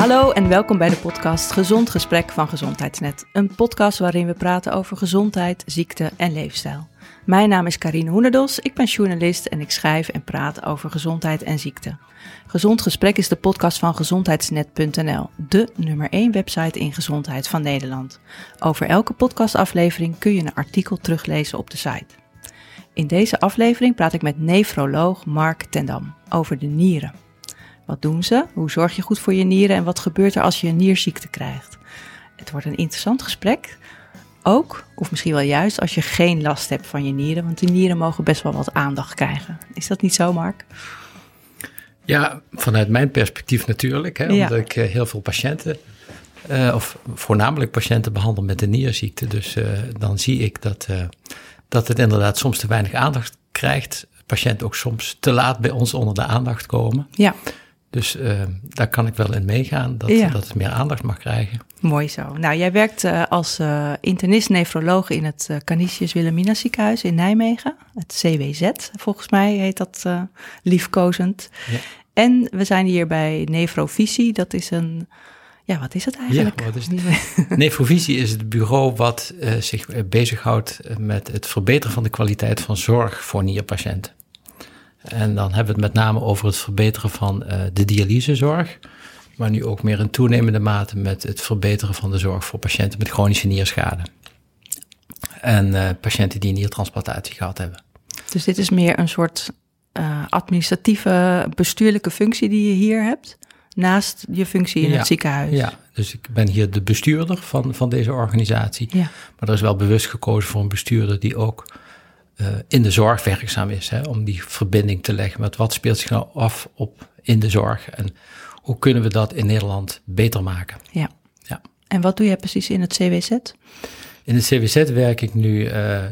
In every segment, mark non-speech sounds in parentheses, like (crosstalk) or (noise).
Hallo en welkom bij de podcast Gezond Gesprek van Gezondheidsnet. Een podcast waarin we praten over gezondheid, ziekte en leefstijl. Mijn naam is Karine Hoenedos, ik ben journalist en ik schrijf en praat over gezondheid en ziekte. Gezond Gesprek is de podcast van gezondheidsnet.nl, de nummer 1 website in gezondheid van Nederland. Over elke podcastaflevering kun je een artikel teruglezen op de site. In deze aflevering praat ik met nefroloog Mark Tendam over de nieren. Wat doen ze? Hoe zorg je goed voor je nieren? En wat gebeurt er als je een nierziekte krijgt? Het wordt een interessant gesprek. Ook, of misschien wel juist, als je geen last hebt van je nieren. Want die nieren mogen best wel wat aandacht krijgen. Is dat niet zo, Mark? Ja, vanuit mijn perspectief natuurlijk. Hè, omdat ik eh, heel veel patiënten, uh, of voornamelijk patiënten behandel met de nierziekte. Dus uh, dan zie ik dat, dat het inderdaad soms te weinig aandacht krijgt. Patiënten ook soms te laat bij ons onder de aandacht komen. Ja. Dus uh, daar kan ik wel in meegaan, dat, ja. dat het meer aandacht mag krijgen. Mooi zo. Nou, jij werkt uh, als uh, internist-nefroloog in het Canisius Wilhelmina ziekenhuis in Nijmegen. Het CWZ, volgens mij heet dat liefkozend. Ja. En we zijn hier bij Nefrovisie. Dat is een, ja, wat is het eigenlijk? Ja, wat is (laughs) het? Nefrovisie is het bureau wat zich bezighoudt met het verbeteren van de kwaliteit van zorg voor nierpatiënten. En dan hebben we het met name over het verbeteren van uh, de dialysezorg. Maar nu ook meer in toenemende mate met het verbeteren van de zorg voor patiënten met chronische nierschade. En uh, patiënten die een niertransplantatie gehad hebben. Dus dit is meer een soort uh, administratieve, bestuurlijke functie die je hier hebt? Naast je functie in ja, het ziekenhuis? Ja, dus ik ben hier de bestuurder van, van deze organisatie. Ja. Maar er is wel bewust gekozen voor een bestuurder die ook uh, in de zorg werkzaam is. Hè, om die verbinding te leggen met wat speelt zich nou af op in de zorg. En hoe kunnen we dat in Nederland beter maken. Ja. ja. En wat doe je precies in het CWZ? In het CWZ werk ik nu uh,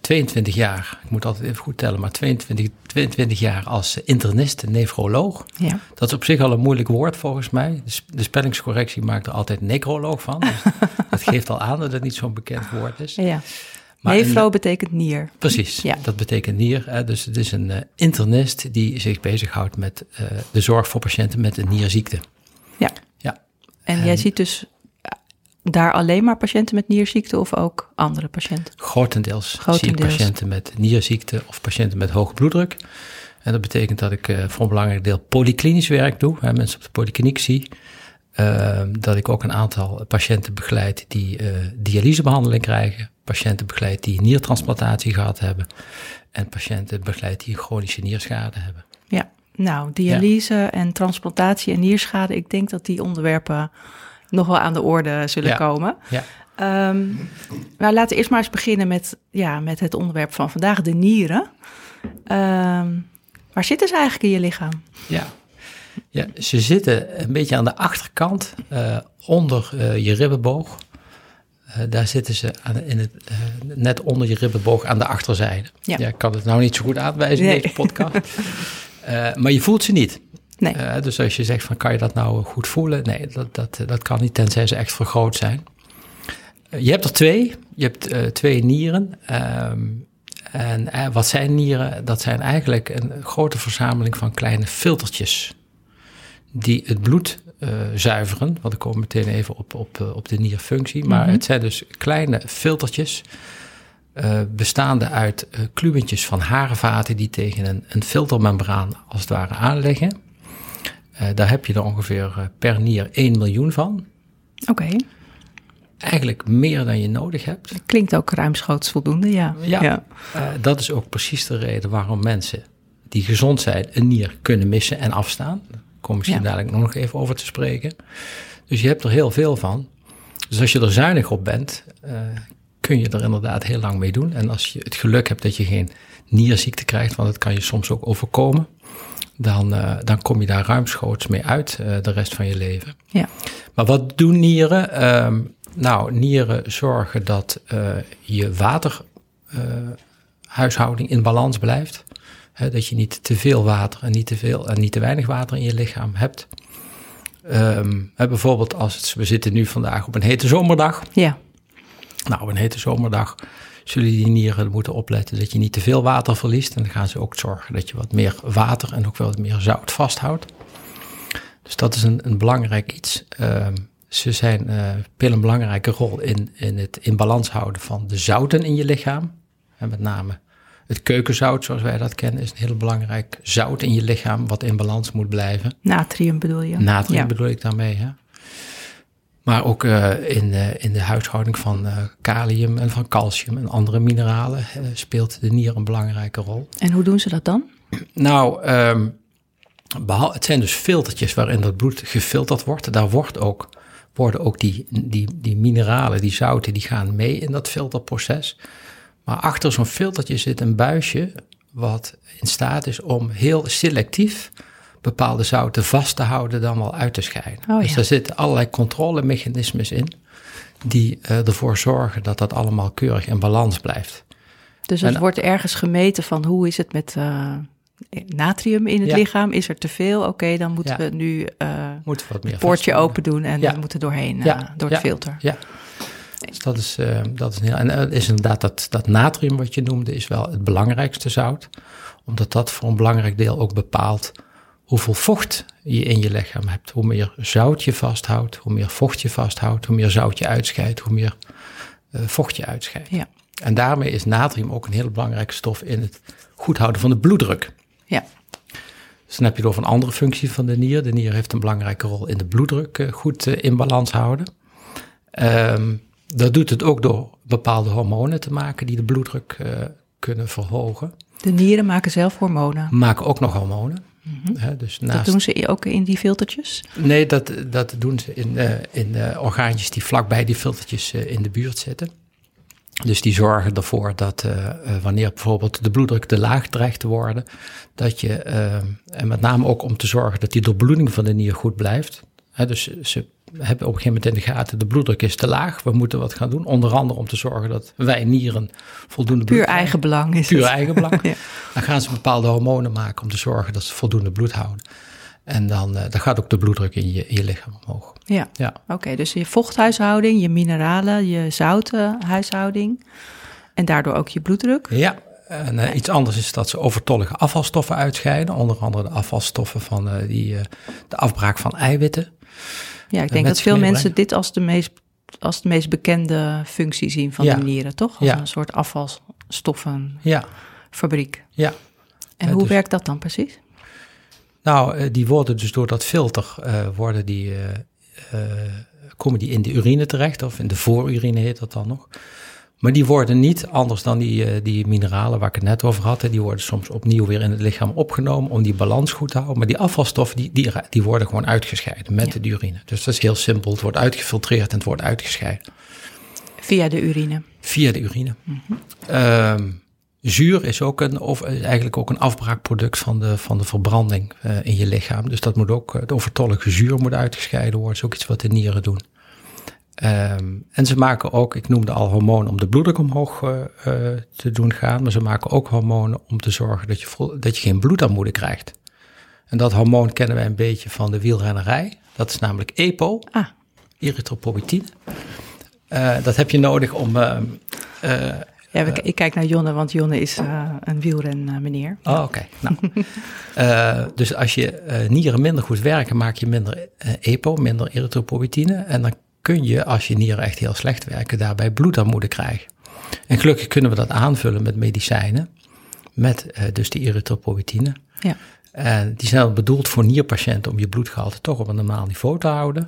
22 jaar, ik moet altijd even goed tellen, maar 22, 22 jaar als internist, nefroloog. Ja. Dat is op zich al een moeilijk woord volgens mij. De, de spellingscorrectie maakt er altijd necroloog van. Dus (laughs) dat geeft al aan dat het niet zo'n bekend woord is. Ja. Maar Nefro een, betekent nier. Precies, ja. dat betekent nier. Hè, dus het is een uh, internist die zich bezighoudt met uh, de zorg voor patiënten met een nierziekte. Ja. ja. En, en jij ziet dus eh, daar alleen maar patiënten met nierziekte of ook andere patiënten? Grotendeels, Grotendeels. zie ik patiënten met nierziekte of patiënten met hoge bloeddruk. En dat betekent dat ik uh, voor een belangrijk deel polyklinisch werk doe, hè, mensen op de polykliniek zie. Uh, dat ik ook een aantal patiënten begeleid die dialysebehandeling krijgen patiënten begeleid die niertransplantatie gehad hebben. En patiënten begeleid die chronische nierschade hebben. Ja, nou, dialyse ja. en transplantatie en nierschade, ik denk dat die onderwerpen nog wel aan de orde zullen ja. komen. Ja. Um, nou, laten we eerst maar eens beginnen met, ja, met het onderwerp van vandaag, de nieren. Um, waar zitten ze eigenlijk in je lichaam? Ja, ja ze zitten een beetje aan de achterkant, uh, onder uh, je ribbenboog. Uh, daar zitten ze aan, in het, uh, net onder je ribbenboog aan de achterzijde. Ja. ja. ik kan het nou niet zo goed aanwijzen Nee. in deze podcast. uh, maar je voelt ze niet. Nee. dus als je zegt van kan je dat nou goed voelen? Nee, dat, dat, dat kan niet tenzij ze echt vergroot zijn. je hebt er twee. Je hebt twee nieren. Um, en wat zijn nieren? Dat zijn eigenlijk een grote verzameling van kleine filtertjes. Die het bloed zuiveren. Want ik kom meteen even op, op, op de nierfunctie. Maar mm-hmm. het zijn dus kleine filtertjes. Uh, bestaande uit uh, kluwentjes van harenvaten die tegen een, een filtermembraan als het ware aanleggen. daar heb je er ongeveer per nier 1 miljoen van. Oké. Okay. Eigenlijk meer dan je nodig hebt. Klinkt ook ruimschoots voldoende, ja. Ja, ja. dat is ook precies de reden waarom mensen die gezond zijn een nier kunnen missen en afstaan kom misschien ja. dadelijk nog even over te spreken. Dus je hebt er heel veel van. Dus als je er zuinig op bent, uh, kun je er inderdaad heel lang mee doen. En als je het geluk hebt dat je geen nierziekte krijgt, want dat kan je soms ook overkomen, dan, uh, dan kom je daar ruimschoots mee uit uh, de rest van je leven. Ja. Maar wat doen nieren? Um, nou, nieren zorgen dat je waterhuishouding in balans blijft. He, dat je niet te veel water en niet te veel en niet te weinig water in je lichaam hebt. Um, he, bijvoorbeeld als het, we zitten nu vandaag op een hete zomerdag. Ja. Nou, op een hete zomerdag zullen die nieren moeten opletten dat je niet te veel water verliest. En dan gaan ze ook zorgen dat je wat meer water en ook wel wat meer zout vasthoudt. Dus dat is een, een belangrijk iets. Ehm, ze zijn, uh, spelen een belangrijke rol in, in het in balans houden van de zouten in je lichaam. En met name het keukenzout, zoals wij dat kennen, is een heel belangrijk zout in je lichaam, wat in balans moet blijven. Natrium bedoel je? Natrium bedoel ik daarmee, hè? Maar ook uh, in, uh, in de huishouding van uh, kalium en van calcium en andere mineralen speelt de nier een belangrijke rol. En hoe doen ze dat dan? Nou, um, het zijn dus filtertjes waarin dat bloed gefilterd wordt. Daar wordt ook, worden ook die, die, die mineralen, die zouten, die gaan mee in dat filterproces. Maar achter zo'n filtertje zit een buisje wat in staat is om heel selectief bepaalde zouten vast te houden dan wel uit te scheiden. Oh, ja. Dus daar zitten allerlei controlemechanismes in die uh, ervoor zorgen dat dat allemaal keurig in balans blijft. Dus het en, wordt ergens gemeten van hoe is het met uh, natrium in het ja. lichaam? Is er te veel? Oké, okay, dan moeten ja. we nu uh, moeten we wat meer het poortje open doen en we moeten doorheen, door het filter. Ja. Dus dat is, uh, dat is een heel. En uh, is inderdaad dat, dat natrium wat je noemde, is wel het belangrijkste zout. Omdat dat voor een belangrijk deel ook bepaalt hoeveel vocht je in je lichaam hebt. Hoe meer zout je vasthoudt, hoe meer vocht je vasthoudt, hoe meer zout je uitscheidt, hoe meer uh, vocht je uitscheidt. Ja. En daarmee is natrium ook een hele belangrijke stof in het goed houden van de bloeddruk. Ja. Dus dan heb je door een andere functie van de nier. De nier heeft een belangrijke rol in de bloeddruk goed in balans houden. Um, dat doet het ook door bepaalde hormonen te maken die de bloeddruk kunnen verhogen. De nieren maken zelf hormonen. Maken ook nog hormonen. He, dus naast... Dat doen ze ook in die filtertjes? Nee, dat, dat doen ze in, uh, in uh, orgaantjes die vlakbij die filtertjes in de buurt zitten. Dus die zorgen ervoor dat wanneer bijvoorbeeld de bloeddruk te laag dreigt te worden, dat je, en met name ook om te zorgen dat die doorbloeding van de nier goed blijft. He, dus ze hebben op een gegeven moment in de gaten, de bloeddruk is te laag, we moeten wat gaan doen. Onder andere om te zorgen dat wij nieren voldoende Puur bloed eigen belang is Puur eigen belang. (laughs) ja. Dan gaan ze bepaalde hormonen maken om te zorgen dat ze voldoende bloed houden. En dan, uh, dan gaat ook de bloeddruk in je, in je lichaam omhoog. Ja, ja. oké. Okay, dus je vochthuishouding, je mineralen, je zoutenhuishouding en daardoor ook je bloeddruk. Ja, en uh, iets anders is dat ze overtollige afvalstoffen uitscheiden. Onder andere de afvalstoffen van uh, die, de afbraak van eiwitten. Ja, ik denk dat veel mensen dit als de meest, als de meest bekende functie zien van ja. de nieren, toch? Als ja. een soort afvalstoffenfabriek. Ja. En ja, hoe dus, werkt dat dan precies? Nou, die worden dus door dat filter, uh, worden die, uh, uh, komen die in de urine terecht, of in de voorurine heet dat dan nog. Maar die worden niet, anders dan die, die mineralen waar ik het net over had, die worden soms opnieuw weer in het lichaam opgenomen om die balans goed te houden. Maar die afvalstoffen, die, die, die worden gewoon uitgescheiden met ja. de urine. Dus dat is heel simpel. Het wordt uitgefiltreerd en het wordt uitgescheiden. Via de urine? Via de urine. Mm -hmm. um, zuur is ook een, of eigenlijk ook een afbraakproduct van de, van de verbranding uh, in je lichaam. Dus dat moet ook, het overtollige zuur moet uitgescheiden worden. Dat is ook iets wat de nieren doen. Um, en ze maken ook, ik noemde al hormonen om de bloeddruk omhoog uh, uh, te doen gaan, maar ze maken ook hormonen om te zorgen dat je, vol, dat je geen bloedarmoede krijgt. En dat hormoon kennen wij een beetje van de wielrennerij. Dat is namelijk EPO, ah. erythropoïetine. Uh, dat heb je nodig om. ja, ik kijk naar Jonne, want Jonne is een wielren meneer. Oh, oké. Okay. nou, (laughs) dus als je nieren minder goed werken, maak je minder EPO, minder erythropoïetine. En dan kun je, als je nieren echt heel slecht werken, daarbij bloedarmoede krijgen. En gelukkig kunnen we dat aanvullen met medicijnen, met uh, dus die erythropoïetine. Ja. En die zijn bedoeld voor nierpatiënten om je bloedgehalte toch op een normaal niveau te houden.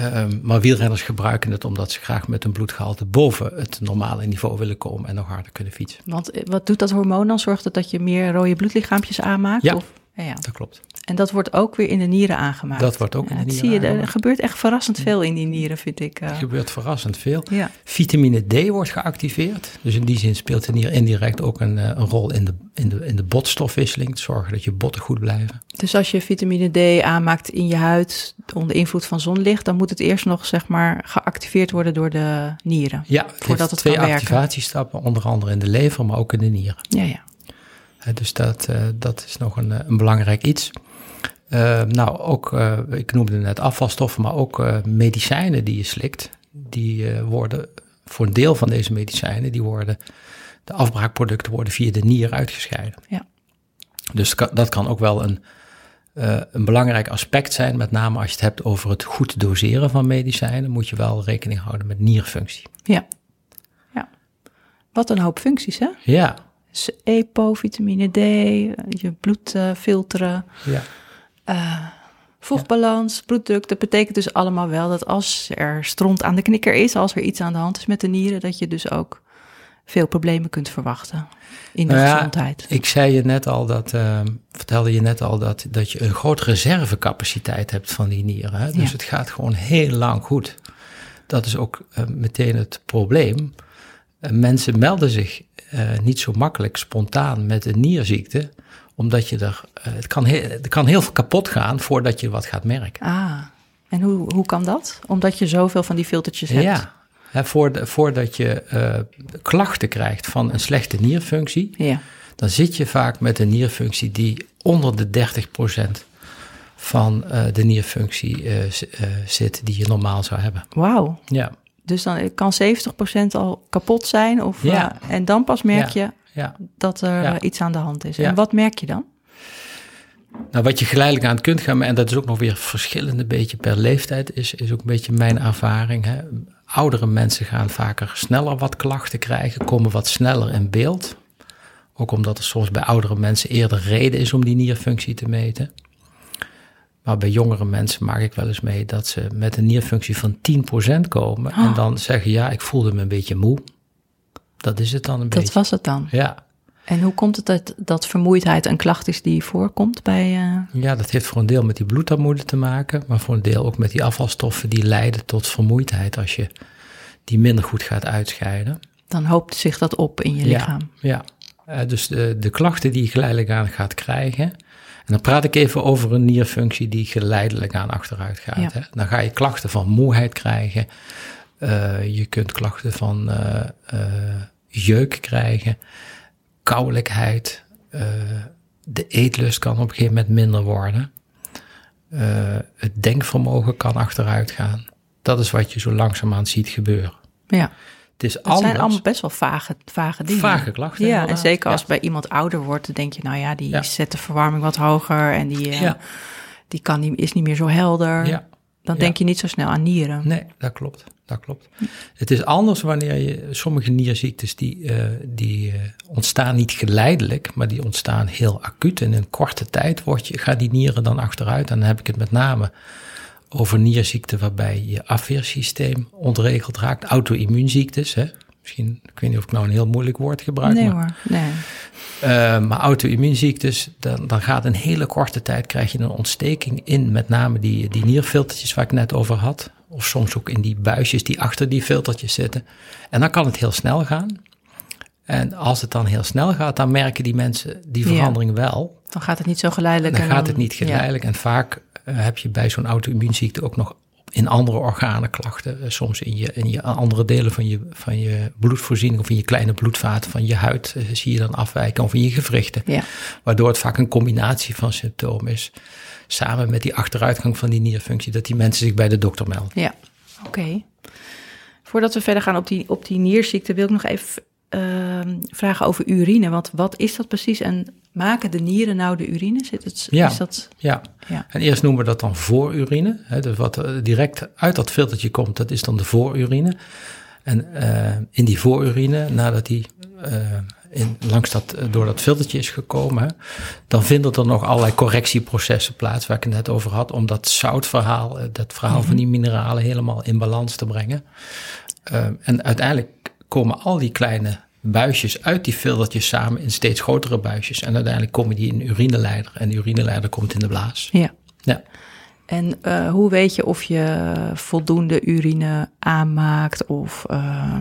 Um, maar wielrenners gebruiken het omdat ze graag met een bloedgehalte boven het normale niveau willen komen en nog harder kunnen fietsen. Want wat doet dat hormoon dan? Zorgt het dat je meer rode bloedlichaampjes aanmaakt? Ja, of? ja, ja, dat klopt. En dat wordt ook weer in de nieren aangemaakt. Dat wordt ook in de nieren zie je. Er gebeurt echt verrassend veel in die nieren, vind ik. Uh. Er gebeurt verrassend veel. Ja. Vitamine D wordt geactiveerd. Dus in die zin speelt de nier indirect ook een, een rol in de, in, de, in de botstofwisseling. Zorgen dat je botten goed blijven. Dus als je vitamine D aanmaakt in je huid onder invloed van zonlicht, dan moet het eerst nog zeg maar geactiveerd worden door de nieren. Ja, het voordat het twee kan activatiestappen, onder andere in de lever, maar ook in de nieren. Ja, ja. Dus dat, uh, dat is nog een, een belangrijk iets. Uh, nou, ook, uh, ik noemde net afvalstoffen, maar ook uh, medicijnen die je slikt. Die worden, voor een deel van deze medicijnen, die worden, de afbraakproducten worden via de nier uitgescheiden. Ja. Dus dat kan ook wel een, eh, een belangrijk aspect zijn. Met name als je het hebt over het goed doseren van medicijnen, moet je wel rekening houden met nierfunctie. Ja. ja. Wat een hoop functies, hè? Ja. Dus EPO, vitamine D, je bloed filteren. Ja. Uh, vochtbalans, bloeddruk. Dat betekent dus allemaal wel dat als er stront aan de knikker is, als er iets aan de hand is met de nieren, dat je dus ook veel problemen kunt verwachten in de Nou ja, gezondheid. Ik zei je net al dat, uh, vertelde je net al dat, dat je een grote reservecapaciteit hebt van die nieren. Hè? Dus Ja. het gaat gewoon heel lang goed. Dat is ook uh, meteen het probleem. Uh, mensen melden zich niet zo makkelijk spontaan met een nierziekte, omdat je er, uh, het kan heel, er kan heel veel kapot gaan voordat je wat gaat merken. Ah, en hoe, hoe kan dat? Omdat je zoveel van die filtertjes hebt. Ja, hè, voor, voordat je uh, klachten krijgt van een slechte nierfunctie, Ja. dan zit je vaak met een nierfunctie die onder de 30% van uh, de nierfunctie uh, zit die je normaal zou hebben. Wauw. Ja. Dus dan kan 70% al kapot zijn of, Ja. en dan pas merk je Ja. dat er Ja. iets aan de hand is. Ja. En wat merk je dan? Nou, wat je geleidelijk aan kunt gaan, en dat is ook nog weer verschillend een beetje per leeftijd, is, is ook een beetje mijn ervaring. Hè. Oudere mensen gaan vaker sneller wat klachten krijgen, komen wat sneller in beeld. Ook omdat er soms bij oudere mensen eerder reden is om die nierfunctie te meten. Maar bij jongere mensen maak ik wel eens mee dat ze met een nierfunctie van 10% komen. En Oh. dan zeggen, ja, ik voelde me een beetje moe. Dat is het dan een Dat beetje. was het dan. Ja. En hoe komt het dat, dat vermoeidheid een klacht is die voorkomt bij... Uh... Ja, dat heeft voor een deel met die bloedarmoede te maken, maar voor een deel ook met die afvalstoffen die leiden tot vermoeidheid als je die minder goed gaat uitscheiden. Dan hoopt zich dat op in je Ja. lichaam. Ja, uh, dus de, de klachten die je geleidelijk aan gaat krijgen. En dan praat ik even over een nierfunctie die geleidelijk aan achteruit gaat. Ja. Hè? Dan ga je klachten van moeheid krijgen. Uh, je kunt klachten van uh, jeuk krijgen, kouwelijkheid. De eetlust kan op een gegeven moment minder worden. Het denkvermogen kan achteruit gaan. Dat is wat je zo langzaamaan ziet gebeuren. Ja. Het is anders. zijn allemaal best wel vage, vage dingen. Vage klachten, Ja, en zeker als Ja. bij iemand ouder wordt, dan denk je, nou ja, die Ja. zet de verwarming wat hoger en die, Ja. die kan niet, is niet meer zo helder. Ja. Dan denk je niet zo snel aan nieren. Nee, dat klopt. Dat klopt. Het is anders wanneer je sommige nierziektes die, uh, die uh, ontstaan niet geleidelijk, maar die ontstaan heel acuut. In een korte tijd wordt je, gaan die nieren dan achteruit. En dan heb ik het met name over nierziekten waarbij je afweersysteem ontregeld raakt. Auto-immuunziektes. Hè? Misschien, ik weet niet of ik nou een heel moeilijk woord gebruik. nee maar, hoor, nee. uh, maar auto-immuunziektes, dan, dan gaat in hele korte tijd krijg je een ontsteking in met name die, die nierfiltertjes waar ik net over had. Of soms ook in die buisjes die achter die filtertjes zitten. En dan kan het heel snel gaan. En als het dan heel snel gaat, dan merken die mensen die Ja. verandering wel. Dan gaat het niet zo geleidelijk. Dan en gaat het niet geleidelijk. En vaak uh, heb je bij zo'n auto-immuunziekte ook nog in andere organen klachten. Uh, soms in, je, in je andere delen van je, van je bloedvoorziening of in je kleine bloedvaten van je huid uh, zie je dan afwijken. Of in je gewrichten. Ja. Waardoor het vaak een combinatie van symptomen is. Samen met die achteruitgang van die nierfunctie, dat die mensen zich bij de dokter melden. Ja, oké. Okay. Voordat we verder gaan op die, op die nierziekte, wil ik nog even uh, vragen over urine. Want wat is dat precies? En maken de nieren nou de urine? Zit het, ja, is dat... ja. ja. En eerst noemen we dat dan voorurine. Hè, dus wat direct uit dat filtertje komt, dat is dan de voorurine. En uh, in die voorurine, nadat die uh, in, langs dat, door dat filtertje is gekomen, dan vinden er nog allerlei correctieprocessen plaats, waar ik het net over had, om dat zoutverhaal, dat verhaal mm -hmm. van die mineralen helemaal in balans te brengen. Uh, en uiteindelijk komen al die kleine buisjes uit die filtertjes samen in steeds grotere buisjes. En uiteindelijk komen die in urineleider. En de urineleider komt in de blaas. Ja. ja. En uh, hoe weet je of je voldoende urine aanmaakt? Of uh,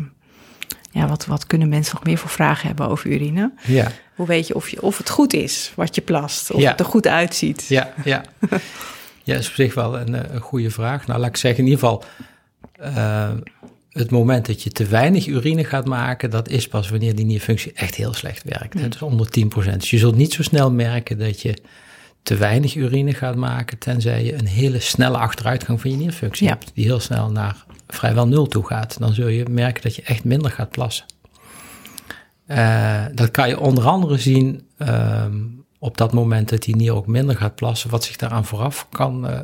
ja, wat, wat kunnen mensen nog meer voor vragen hebben over urine? Ja. Hoe weet je of, je of het goed is wat je plast? Of ja. het er goed uitziet? Ja, ja. (laughs) ja, is op zich wel een, een goede vraag. Nou, laat ik zeggen, in ieder geval... Uh, het moment dat je te weinig urine gaat maken, dat is pas wanneer die nierfunctie echt heel slecht werkt. Mm. Dus onder 10%. Dus je zult niet zo snel merken dat je te weinig urine gaat maken, tenzij je een hele snelle achteruitgang van je nierfunctie ja. hebt, die heel snel naar vrijwel nul toe gaat. Dan zul je merken dat je echt minder gaat plassen. Uh, dat kan je onder andere zien uh, op dat moment dat die nier ook minder gaat plassen, wat zich daaraan vooraf kan, uh,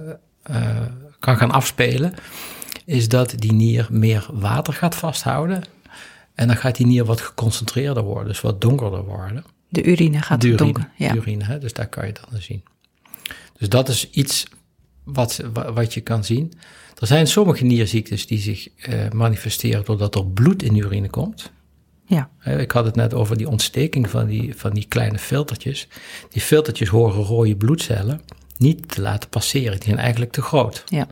uh, kan gaan afspelen, is dat die nier meer water gaat vasthouden. En dan gaat die nier wat geconcentreerder worden, dus wat donkerder worden. De urine gaat de urine, donker. Ja. De urine, hè? dus daar kan je het dan zien. Dus dat is iets wat, wat je kan zien. Er zijn sommige nierziektes die zich uh, manifesteren doordat er bloed in de urine komt. Ja. Ik had het net over die ontsteking van die, van die kleine filtertjes. Die filtertjes horen rode bloedcellen niet te laten passeren. Die zijn eigenlijk te groot. Ja.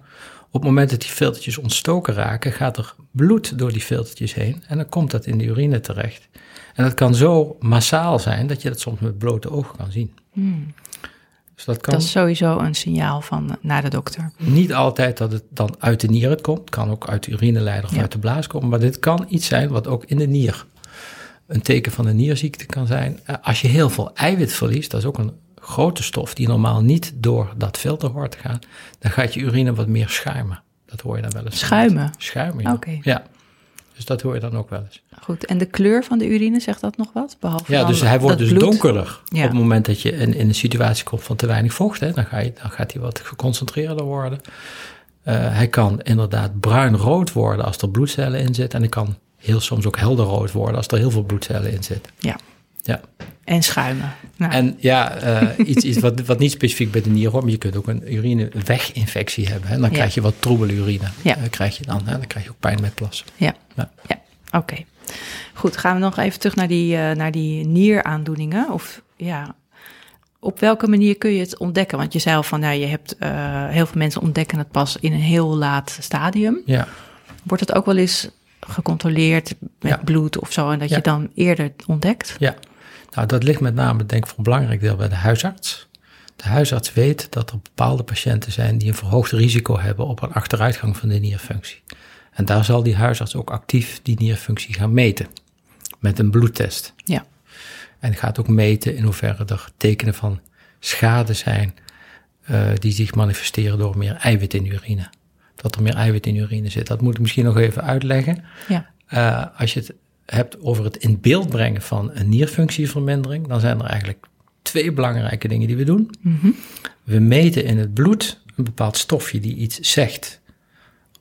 Op het moment dat die filtertjes ontstoken raken, gaat er bloed door die filtertjes heen en dan komt dat in de urine terecht. En dat kan zo massaal zijn dat je dat soms met blote ogen kan zien. Hmm. Dus dat, kan Dat is sowieso een signaal van eh, naar de dokter. niet altijd dat het dan uit de nier het komt. Het kan ook uit de urineleider of Ja. uit de blaas komen. Maar dit kan iets zijn wat ook in de nier een teken van een nierziekte kan zijn. Eh, Als je heel veel eiwit verliest, dat is ook een grote stof die normaal niet door dat filter hoort te gaan, dan gaat je urine wat meer schuimen. Dat hoor je dan wel eens. Schuimen? Schuimen, ja. Oké. Ja. Dus dat hoor je dan ook wel eens. Goed. En de kleur van de urine, zegt dat nog wat? Behalve Ja, dus hij wordt dus bloed? donkerder Ja. op het moment dat je in, in een situatie komt van te weinig vocht. Hè, dan, ga je, dan gaat hij wat geconcentreerder worden. Eh, hij kan inderdaad bruin-rood worden als er bloedcellen in zitten. En hij kan heel soms ook helderrood worden als er heel veel bloedcellen in zitten. Ja. Ja. En schuimen. Nou, En ja, eh, iets, iets wat, wat niet specifiek bij de nier hoort, maar je kunt ook een urineweginfectie hebben. Hè? Dan Ja. krijg je wat troebele urine. Ja. Eh, krijg je dan, hè? dan krijg je ook pijn met plassen. Ja, Ja. ja. oké. Goed, gaan we nog even terug naar die, eh, naar die nieraandoeningen. Of ja, op welke manier kun je het ontdekken? Want je zei al van, nou, je hebt heel veel mensen ontdekken het pas in een heel laat stadium. Ja. Wordt het ook wel eens gecontroleerd met bloed of zo, en dat je dan eerder ontdekt? Ja, nou dat ligt met name denk ik voor een belangrijk deel bij de huisarts. De huisarts weet dat er bepaalde patiënten zijn die een verhoogd risico hebben op een achteruitgang van de nierfunctie. En daar zal die huisarts ook actief die nierfunctie gaan meten met een bloedtest. Ja, En gaat ook meten in hoeverre er tekenen van schade zijn eh, die zich manifesteren door meer eiwit in de urine. Dat er meer eiwit in de urine zit. Dat moet ik misschien nog even uitleggen. ja, Eh, als je het hebt over het in beeld brengen van een nierfunctievermindering, dan zijn er eigenlijk twee belangrijke dingen die we doen. Mhm. We meten in het bloed een bepaald stofje die iets zegt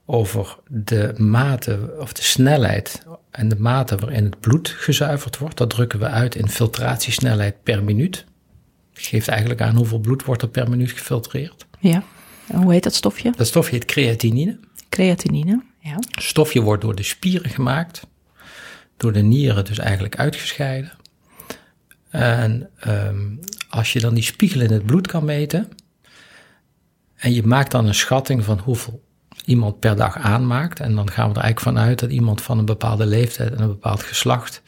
over de mate of de snelheid en de mate waarin het bloed gezuiverd wordt. Dat drukken we uit in filtratiesnelheid per minuut. Dat geeft eigenlijk aan hoeveel bloed wordt er per minuut gefiltreerd. ja. En hoe heet dat stofje? Dat stofje heet creatinine. Creatinine. Ja, Het stofje wordt door de spieren gemaakt, door de nieren dus eigenlijk uitgescheiden. En ehm, als je dan die spiegel in het bloed kan meten, en je maakt dan een schatting van hoeveel iemand per dag aanmaakt, en dan gaan we er eigenlijk vanuit dat iemand van een bepaalde leeftijd en een bepaald geslacht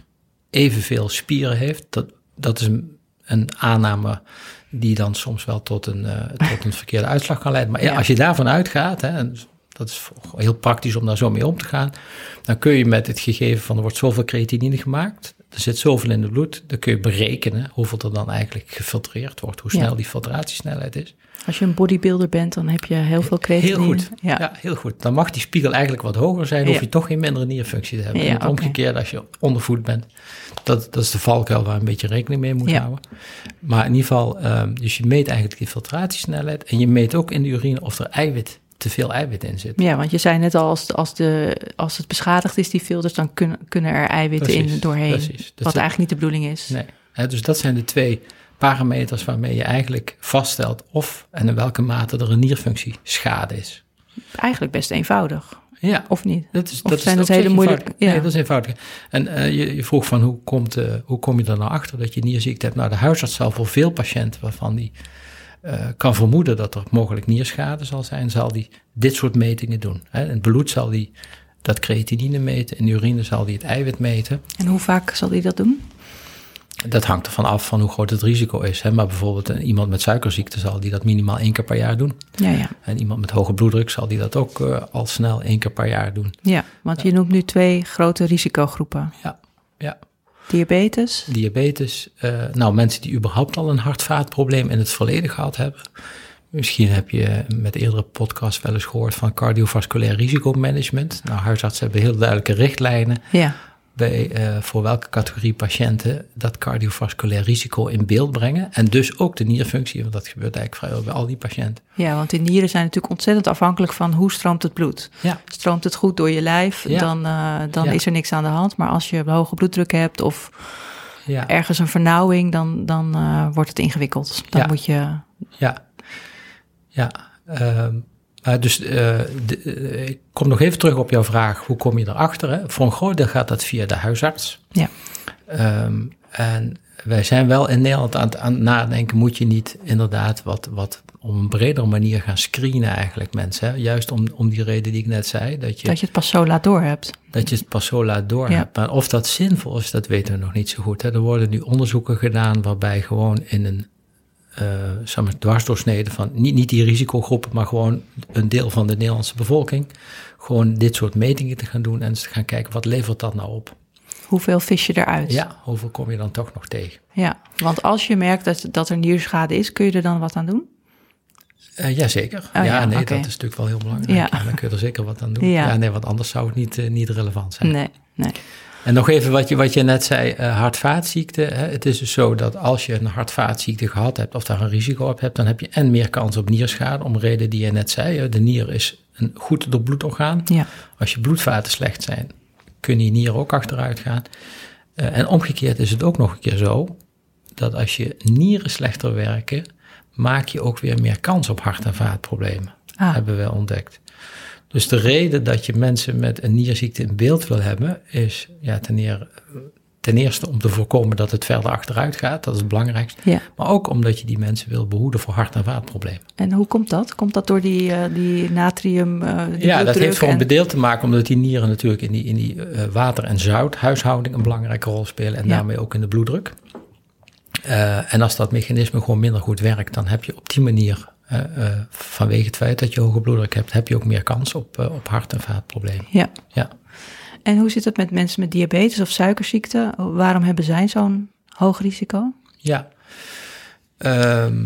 evenveel spieren heeft. Dat, dat is een, een aanname die dan soms wel tot een, eh, tot een verkeerde uitslag kan leiden. Maar ja, als je daarvan uitgaat, hè, en dat is heel praktisch om daar zo mee om te gaan, dan kun je met het gegeven van er wordt zoveel creatinine gemaakt, er zit zoveel in het bloed, dan kun je berekenen hoeveel er dan eigenlijk gefiltreerd wordt, hoe Ja. snel die filtratiesnelheid is. als je een bodybuilder bent, dan heb je heel veel creatinine. Heel goed. Ja. Ja. heel goed. Dan mag die spiegel eigenlijk wat hoger zijn, hoef Ja. je toch geen mindere nierfunctie te hebben. En omgekeerde, als je ondervoed bent, dat, dat is de valkuil waar je een beetje rekening mee moet houden. Maar in ieder geval, ehm, dus je meet eigenlijk die filtratiesnelheid en je meet ook in de urine of er eiwit, te veel eiwit in zit. Ja, want je zei net al, als, als, de, als het beschadigd is, die filters, dan kunnen, kunnen er eiwitten in doorheen. precies. Dat wat eigenlijk niet de bedoeling is. Nee. Dus dat zijn de twee parameters waarmee je eigenlijk vaststelt of en in welke mate er een nierfunctie schade is. Eigenlijk best eenvoudig, Ja, of niet? Dat is, Of dat zijn is dat hele moeilijke- ja. Nee, dat is eenvoudig. En eh, je, je vroeg van hoe, komt, eh, hoe kom je er nou achter dat je nierziekte hebt? Nou, de huisarts zal voor veel patiënten waarvan die eh, kan vermoeden dat er mogelijk nierschade zal zijn, zal die dit soort metingen doen. Hè. In het bloed zal die dat creatinine meten, in de urine zal die het eiwit meten. En hoe vaak zal hij dat doen? Dat hangt ervan af van hoe groot het risico is. Hè. Maar bijvoorbeeld een, iemand met suikerziekte zal die dat minimaal één keer per jaar doen. Ja, ja. En iemand met hoge bloeddruk zal die dat ook eh, al snel één keer per jaar doen. ja want je noemt nu twee grote risicogroepen. Ja, ja. Diabetes, diabetes. eh, nou, mensen die überhaupt al een hart-vaatprobleem in het verleden gehad hebben. Misschien heb je met eerdere podcasts wel eens gehoord van cardiovasculair risicomanagement. Nou, huisartsen hebben heel duidelijke richtlijnen ja. Bij, eh, voor welke categorie patiënten dat cardiovasculair risico in beeld brengen. En dus ook de nierfunctie, want dat gebeurt eigenlijk vrijwel bij al die patiënten. Ja, want die nieren zijn natuurlijk ontzettend afhankelijk van hoe stroomt het bloed. Ja. Stroomt het goed door je lijf, Ja. dan, eh, dan Ja. is er niks aan de hand. Maar als je hoge bloeddruk hebt of Ja, ergens een vernauwing, dan, dan eh, wordt het ingewikkeld. Dan moet je... ja. ja. ehm, maar dus eh, de- eh, ik kom nog even terug op jouw vraag, hoe kom je erachter? Hè? Voor een groot deel gaat dat via de huisarts. Ja. Ehm, en wij zijn wel in Nederland aan het, aan het nadenken, moet je niet inderdaad wat, wat op een bredere manier gaan screenen eigenlijk mensen. Hè? Juist om, om die reden die ik net zei, dat je, Dat je het pas zo laat door hebt. dat je het pas zo laat door Ja. hebt. Maar of dat zinvol is, dat weten we nog niet zo goed. Hè? Er worden nu onderzoeken gedaan waarbij gewoon in een eh zeg maar, dwarsdoorsnede van, niet, niet die risicogroepen, maar gewoon een deel van de Nederlandse bevolking, gewoon dit soort metingen te gaan doen en te gaan kijken, wat levert dat nou op? Hoeveel vis je eruit? Ja, hoeveel kom je dan toch nog tegen? Ja, want als je merkt dat, dat er nierschade is, kun je er dan wat aan doen? Eh jazeker. Oh, ja, ja, nee, dat is natuurlijk wel heel belangrijk. Ja. Ja. dan kun je er zeker wat aan doen. Ja. Ja, nee, want anders zou het niet, eh, niet relevant zijn. Nee, nee. En nog even wat je, wat je net zei, eh hart-vaatziekte. Hè? Het is dus zo dat als je een hart-vaatziekte gehad hebt of daar een risico op hebt, dan heb je en meer kans op nierschade, om reden die je net zei. De nier is een goed doorbloed orgaan. Ja, Als je bloedvaten slecht zijn, kunnen je nieren ook achteruit gaan. Eh, en omgekeerd is het ook nog een keer zo, dat als je nieren slechter werken, maak je ook weer meer kans op hart- en vaatproblemen. Ah. Hebben we ontdekt. Dus de reden dat je mensen met een nierziekte in beeld wil hebben, is ja, ten, eer- ten eerste om te voorkomen dat het verder achteruit gaat. Dat is het belangrijkste. ja. Maar ook omdat je die mensen wil behoeden voor hart- en vaatproblemen. En hoe komt dat? Komt dat door die, eh, die natrium, eh die ja, dat heeft voor een en- bedeeld te maken, omdat die nieren natuurlijk in die, in die eh, water- en zouthuishouding een belangrijke rol spelen en Ja. daarmee ook in de bloeddruk. En als dat mechanisme gewoon minder goed werkt, dan heb je op die manier, eh, eh, vanwege het feit dat je hoge bloeddruk hebt, heb je ook meer kans op, eh, op hart- en vaatproblemen. Ja. Ja. En hoe zit het met mensen met diabetes of suikerziekte? Waarom hebben zij zo'n hoog risico? Ja. Ehm,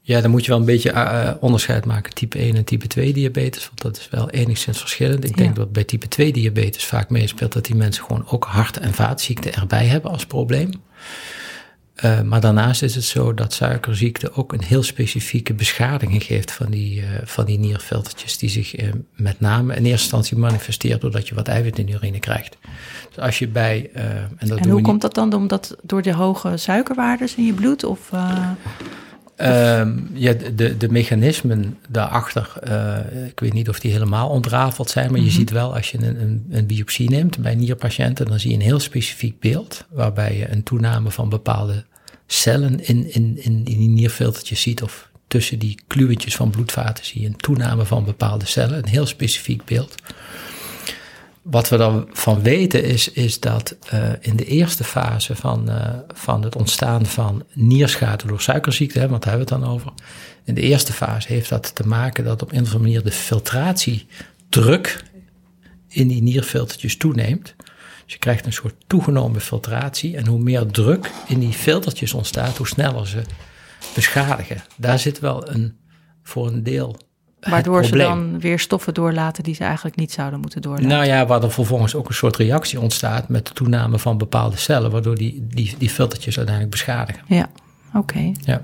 ja, dan moet je wel een beetje onderscheid maken, type 1 en type 2 diabetes, want dat is wel enigszins verschillend. Ik denk Ja. dat bij type 2 diabetes vaak meespeelt dat die mensen gewoon ook hart- en vaatziekten erbij hebben als probleem. Eh, maar daarnaast is het zo dat suikerziekte ook een heel specifieke beschadiging geeft van die, eh, van die nierfiltertjes, die zich eh, met name in eerste instantie manifesteert doordat je wat eiwit in de urine krijgt. Dus als je bij, en dat en hoe niet- komt dat dan? Omdat door de hoge suikerwaardes in je bloed? Of, Ehm, ja, de- de, mechanismen daarachter, eh, ik weet niet of die helemaal ontrafeld zijn, maar je ziet wel als je een, een, een biopsie neemt bij nierpatiënten, dan zie je een heel specifiek beeld, waarbij je een toename van bepaalde cellen in, in, in, in die nierfiltertjes ziet, of tussen die kluwetjes van bloedvaten zie je een toename van bepaalde cellen, een heel specifiek beeld. Wat we daarvan weten is, is dat eh, in de eerste fase van, eh, van het ontstaan van nierschade door suikerziekte, hè, want daar hebben we het dan over. In de eerste fase heeft dat te maken dat op een of andere manier de filtratiedruk in die nierfiltertjes toeneemt. Dus je krijgt een soort toegenomen filtratie en hoe meer druk in die filtertjes ontstaat, hoe sneller ze beschadigen. Daar zit wel een, voor een deel waardoor ze dan weer stoffen doorlaten die ze eigenlijk niet zouden moeten doorlaten. Nou ja, waar er vervolgens ook een soort reactie ontstaat met de toename van bepaalde cellen, waardoor die, die, die filtertjes uiteindelijk beschadigen. Ja, oké. Ja.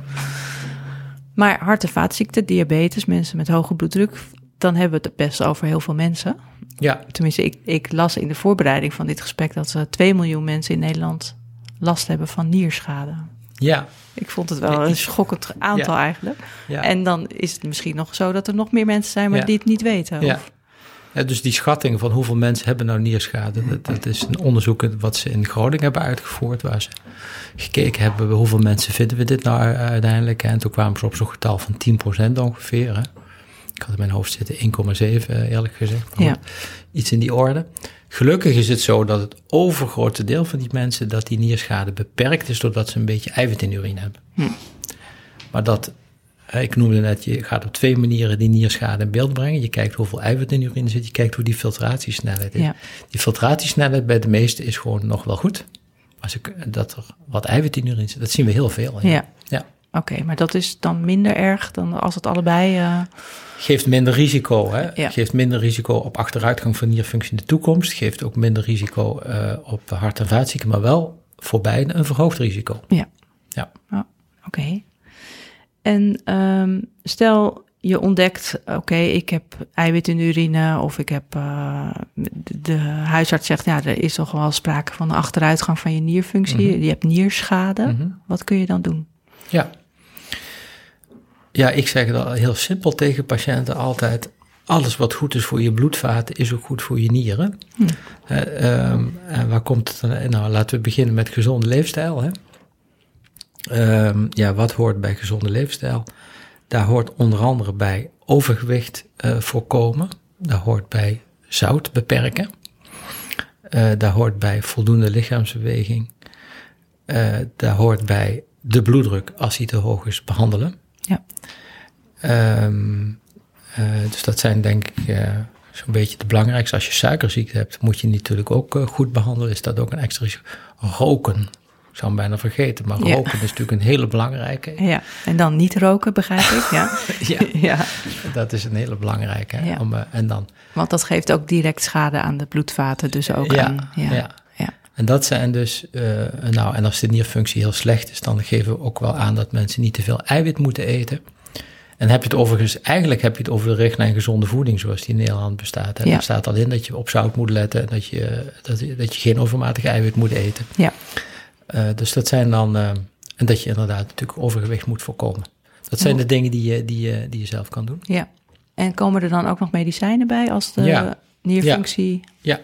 Maar hart- en vaatziekten, diabetes, mensen met hoge bloeddruk, dan hebben we het best over heel veel mensen. Ja, Tenminste, ik, ik las in de voorbereiding van dit gesprek dat ze 2 miljoen mensen in Nederland last hebben van nierschade. Ja, Ik vond het wel een schokkend aantal eigenlijk. ja. En dan is het misschien nog zo dat er nog meer mensen zijn, maar Ja. die het niet weten. Ja. Dus die schatting van hoeveel mensen hebben nou nierschade, dat, dat is een onderzoek wat ze in Groningen hebben uitgevoerd, waar ze gekeken hebben hoeveel mensen vinden we dit nou uiteindelijk. En toen kwamen ze op zo'n getal van 10% ongeveer. Hè. Ik had in mijn hoofd zitten 1,7 eh, eerlijk gezegd. Ja. Iets in die orde. Gelukkig is het zo dat het overgrote deel van die mensen, dat die nierschade beperkt is doordat ze een beetje eiwit in de urine hebben. Hm. Maar dat, hè, ik noemde net, je gaat op twee manieren die nierschade in beeld brengen. Je kijkt hoeveel eiwit in de urine zit, je kijkt hoe die filtratiesnelheid is. Ja. Die filtratiesnelheid bij de meeste is gewoon nog wel goed. Als ik, dat er wat eiwit in de urine zit, dat zien we heel veel. Ja. ja. Oké, maar dat is dan minder erg dan als het allebei. Uh... Geeft minder risico, hè? Ja. Geeft minder risico op achteruitgang van nierfunctie in de toekomst. Geeft ook minder risico uh, op hart- en vaatziekten, maar wel voor beide een verhoogd risico. Ja. Ja. Oh, oké. En um, stel je ontdekt, oké, ik heb eiwit in de urine of ik heb, uh, de, de, huisarts zegt, ja, er is toch wel sprake van achteruitgang van je nierfunctie. Mhm. Je hebt nierschade. Mhm. Wat kun je dan doen? Ja. Ja, ik zeg het al heel simpel tegen patiënten altijd. Alles wat goed is voor je bloedvaten is ook goed voor je nieren. Hm. Uh, um, en waar komt het dan? Nou, laten we beginnen met gezonde leefstijl. Hè? Um, ja, wat hoort bij gezonde leefstijl? Daar hoort onder andere bij overgewicht uh, voorkomen. Daar hoort bij zout beperken. Uh, daar hoort bij voldoende lichaamsbeweging. Uh, daar hoort bij de bloeddruk, als die te hoog is, behandelen. Ja. Um, dus dat zijn denk ik zo'n beetje de belangrijkste. Als je suikerziekte hebt, moet je natuurlijk ook goed behandelen. Is dat ook een extra risico? Roken ik zou hem bijna vergeten, maar Ja. roken is natuurlijk een hele belangrijke. Ja, en dan niet roken, begrijp ik. Ja, (laughs) Ja, (laughs) ja. dat is een hele belangrijke. hè, Ja. Om, eh, en dan, want dat geeft ook direct schade aan de bloedvaten, dus ook ja, aan... ja. Ja, ja. En dat zijn dus, eh, nou, en als de nierfunctie heel slecht is, dan geven we ook wel aan dat mensen niet te veel eiwit moeten eten. En heb je het overigens, eigenlijk heb je het over de richtlijn gezonde voeding zoals die in Nederland bestaat. Ja. Daar staat al in dat je op zout moet letten en dat je, dat, dat je geen overmatig eiwit moet eten. Ja. Eh, dus dat zijn dan, eh, en dat je inderdaad natuurlijk overgewicht moet voorkomen. Dat zijn Ja. de dingen die je, die, je, die je zelf kan doen. ja. En komen er dan ook nog medicijnen bij als de Ja. nierfunctie... Ja.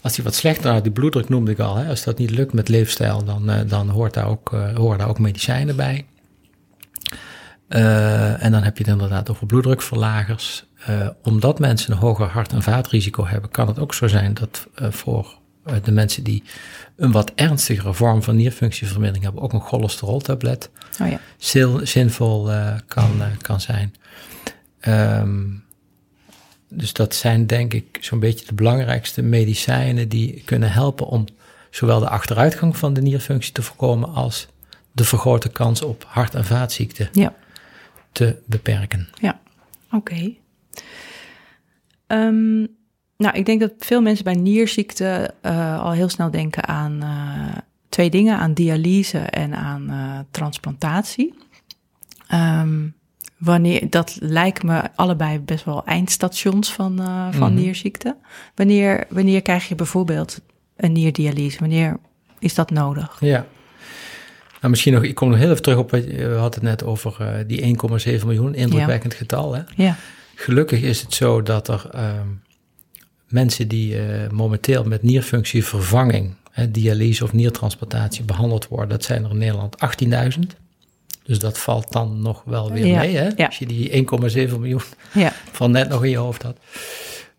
Als die wat slechter, die bloeddruk noemde ik al, hè, als dat niet lukt met leefstijl, dan, eh, dan hoort daar ook, eh, horen daar ook medicijnen bij. Eh, en dan heb je het inderdaad over bloeddrukverlagers. Omdat mensen een hoger hart- en vaatrisico hebben, kan het ook zo zijn dat voor de mensen die een wat ernstigere vorm van nierfunctievermindering hebben, ook een cholesteroltablet Oh ja. zin- zinvol kan, kan zijn. Ehm, dus dat zijn denk ik zo'n beetje de belangrijkste medicijnen die kunnen helpen om zowel de achteruitgang van de nierfunctie te voorkomen als de vergrote kans op hart- en vaatziekten Ja. te beperken. Ja, oké. Ehm, nou, ik denk dat veel mensen bij nierziekte eh, al heel snel denken aan eh, twee dingen: aan dialyse en aan eh, transplantatie. Ehm, wanneer, dat lijkt me allebei best wel eindstations van, eh, van Mhm. nierziekte. Wanneer, wanneer krijg je bijvoorbeeld een nierdialyse? Wanneer is dat nodig? Ja. Nou, misschien nog, ik kom nog heel even terug op, wat je- we hadden het net over eh, die 1,7 miljoen, indrukwekkend getal. Hè? Ja, Gelukkig is het zo dat er ehm, mensen die eh, momenteel met nierfunctievervanging, hè, dialyse of niertransplantatie behandeld worden, dat zijn er in Nederland 18.000. Dus dat valt dan nog wel weer Ja, mee, hè? ja. Als je die 1,7 miljoen ja, van net nog in je hoofd had.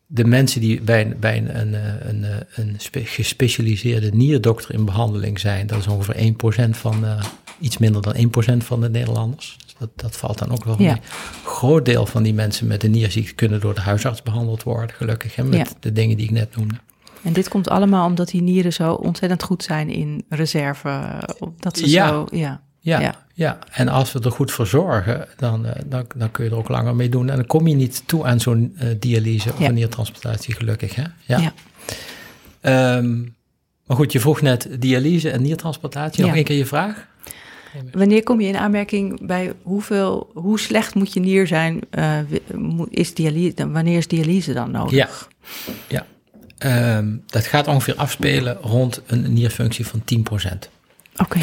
De mensen die bij, een- bij een, een, een, een spe- gespecialiseerde nierdokter in behandeling zijn, dat is ongeveer 1% van, eh, iets minder dan 1% van de Nederlanders. Dus dat, dat valt dan ook wel mee. groot deel van die mensen met een nierziekte kunnen door de huisarts behandeld worden, gelukkig, hè, met de dingen die ik net noemde. En dit komt allemaal omdat die nieren zo ontzettend goed zijn in reserve. Dat ze Ja. zo, ja. Ja, Ja. ja. en als we er goed voor zorgen, dan, eh, dan, dan kun je er ook langer mee doen. En dan kom je niet toe aan zo'n eh, dialyse of Ja. een niertransplantatie, gelukkig. Hè? Ja. Ja. Ehm, maar goed, je vroeg net dialyse en niertransplantatie. Nog één keer je vraag? Wanneer kom je in aanmerking bij hoeveel, hoe slecht moet je nier zijn? eh, is dialyse, wanneer is dialyse dan nodig? Ja. ja. Ehm, dat gaat ongeveer afspelen rond een nierfunctie van 10%. Oké,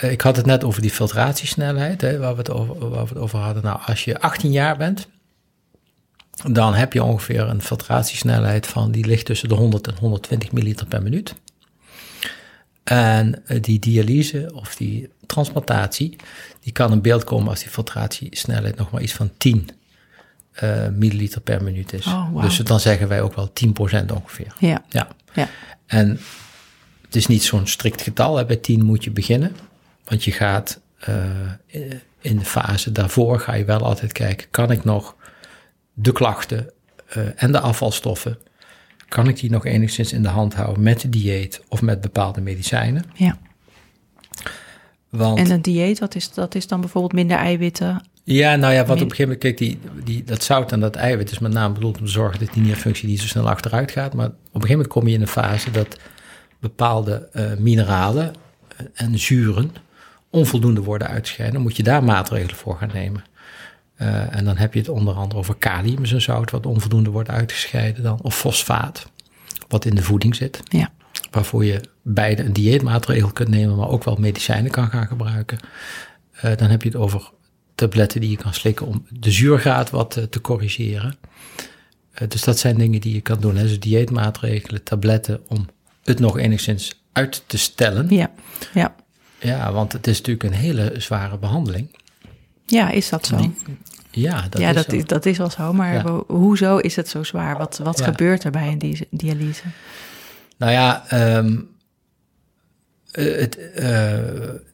Ik had het net over die filtratiesnelheid, hè, waar, we het over, waar we het over hadden. Nou, als je 18 jaar bent, dan heb je ongeveer een filtratiesnelheid van, die ligt tussen de 100 en 120 milliliter per minuut. En eh, die dialyse of die transplantatie, die kan in beeld komen als die filtratiesnelheid nog maar iets van 10 eh, milliliter per minuut is. Oh. Dus dan zeggen wij ook wel 10% ongeveer. ja, Ja. ja, En het is niet zo'n strikt getal. Hè. Bij 10 moet je beginnen. Want je gaat eh, in de fase daarvoor ga je wel altijd kijken, kan ik nog de klachten eh, en de afvalstoffen, kan ik die nog enigszins in de hand houden met de dieet of met bepaalde medicijnen? ja, Want, En een dieet, wat is, dat is dan bijvoorbeeld minder eiwitten. ja, nou ja, wat op een gegeven moment, kijk, die, die, dat zout en dat eiwit is met name bedoeld om te zorgen dat die nierfunctie niet zo snel achteruit gaat. Maar op een gegeven moment kom je in een fase dat bepaalde eh, mineralen en zuren onvoldoende worden uitgescheiden. Moet je daar maatregelen voor gaan nemen. Eh, en dan heb je het onder andere over kalium, is een zout wat onvoldoende wordt uitgescheiden dan. Of fosfaat, wat in de voeding zit. Ja. Waarvoor je beide een dieetmaatregel kunt nemen, maar ook wel medicijnen kan gaan gebruiken. Eh, dan heb je het over tabletten die je kan slikken om de zuurgraad wat eh, te corrigeren. Eh, dus dat zijn dingen die je kan doen. Hè. Dus dieetmaatregelen, tabletten om het nog enigszins uit te stellen. Ja. Ja. Ja, want het is natuurlijk een hele zware behandeling. ja, is dat zo? Ja, dat ja, is dat, zo. is, dat is wel zo. Maar Ja. hoezo is het zo zwaar? Wat, wat Ja. gebeurt er bij een di- dialyse? Nou ja, ehm, eh, het, eh,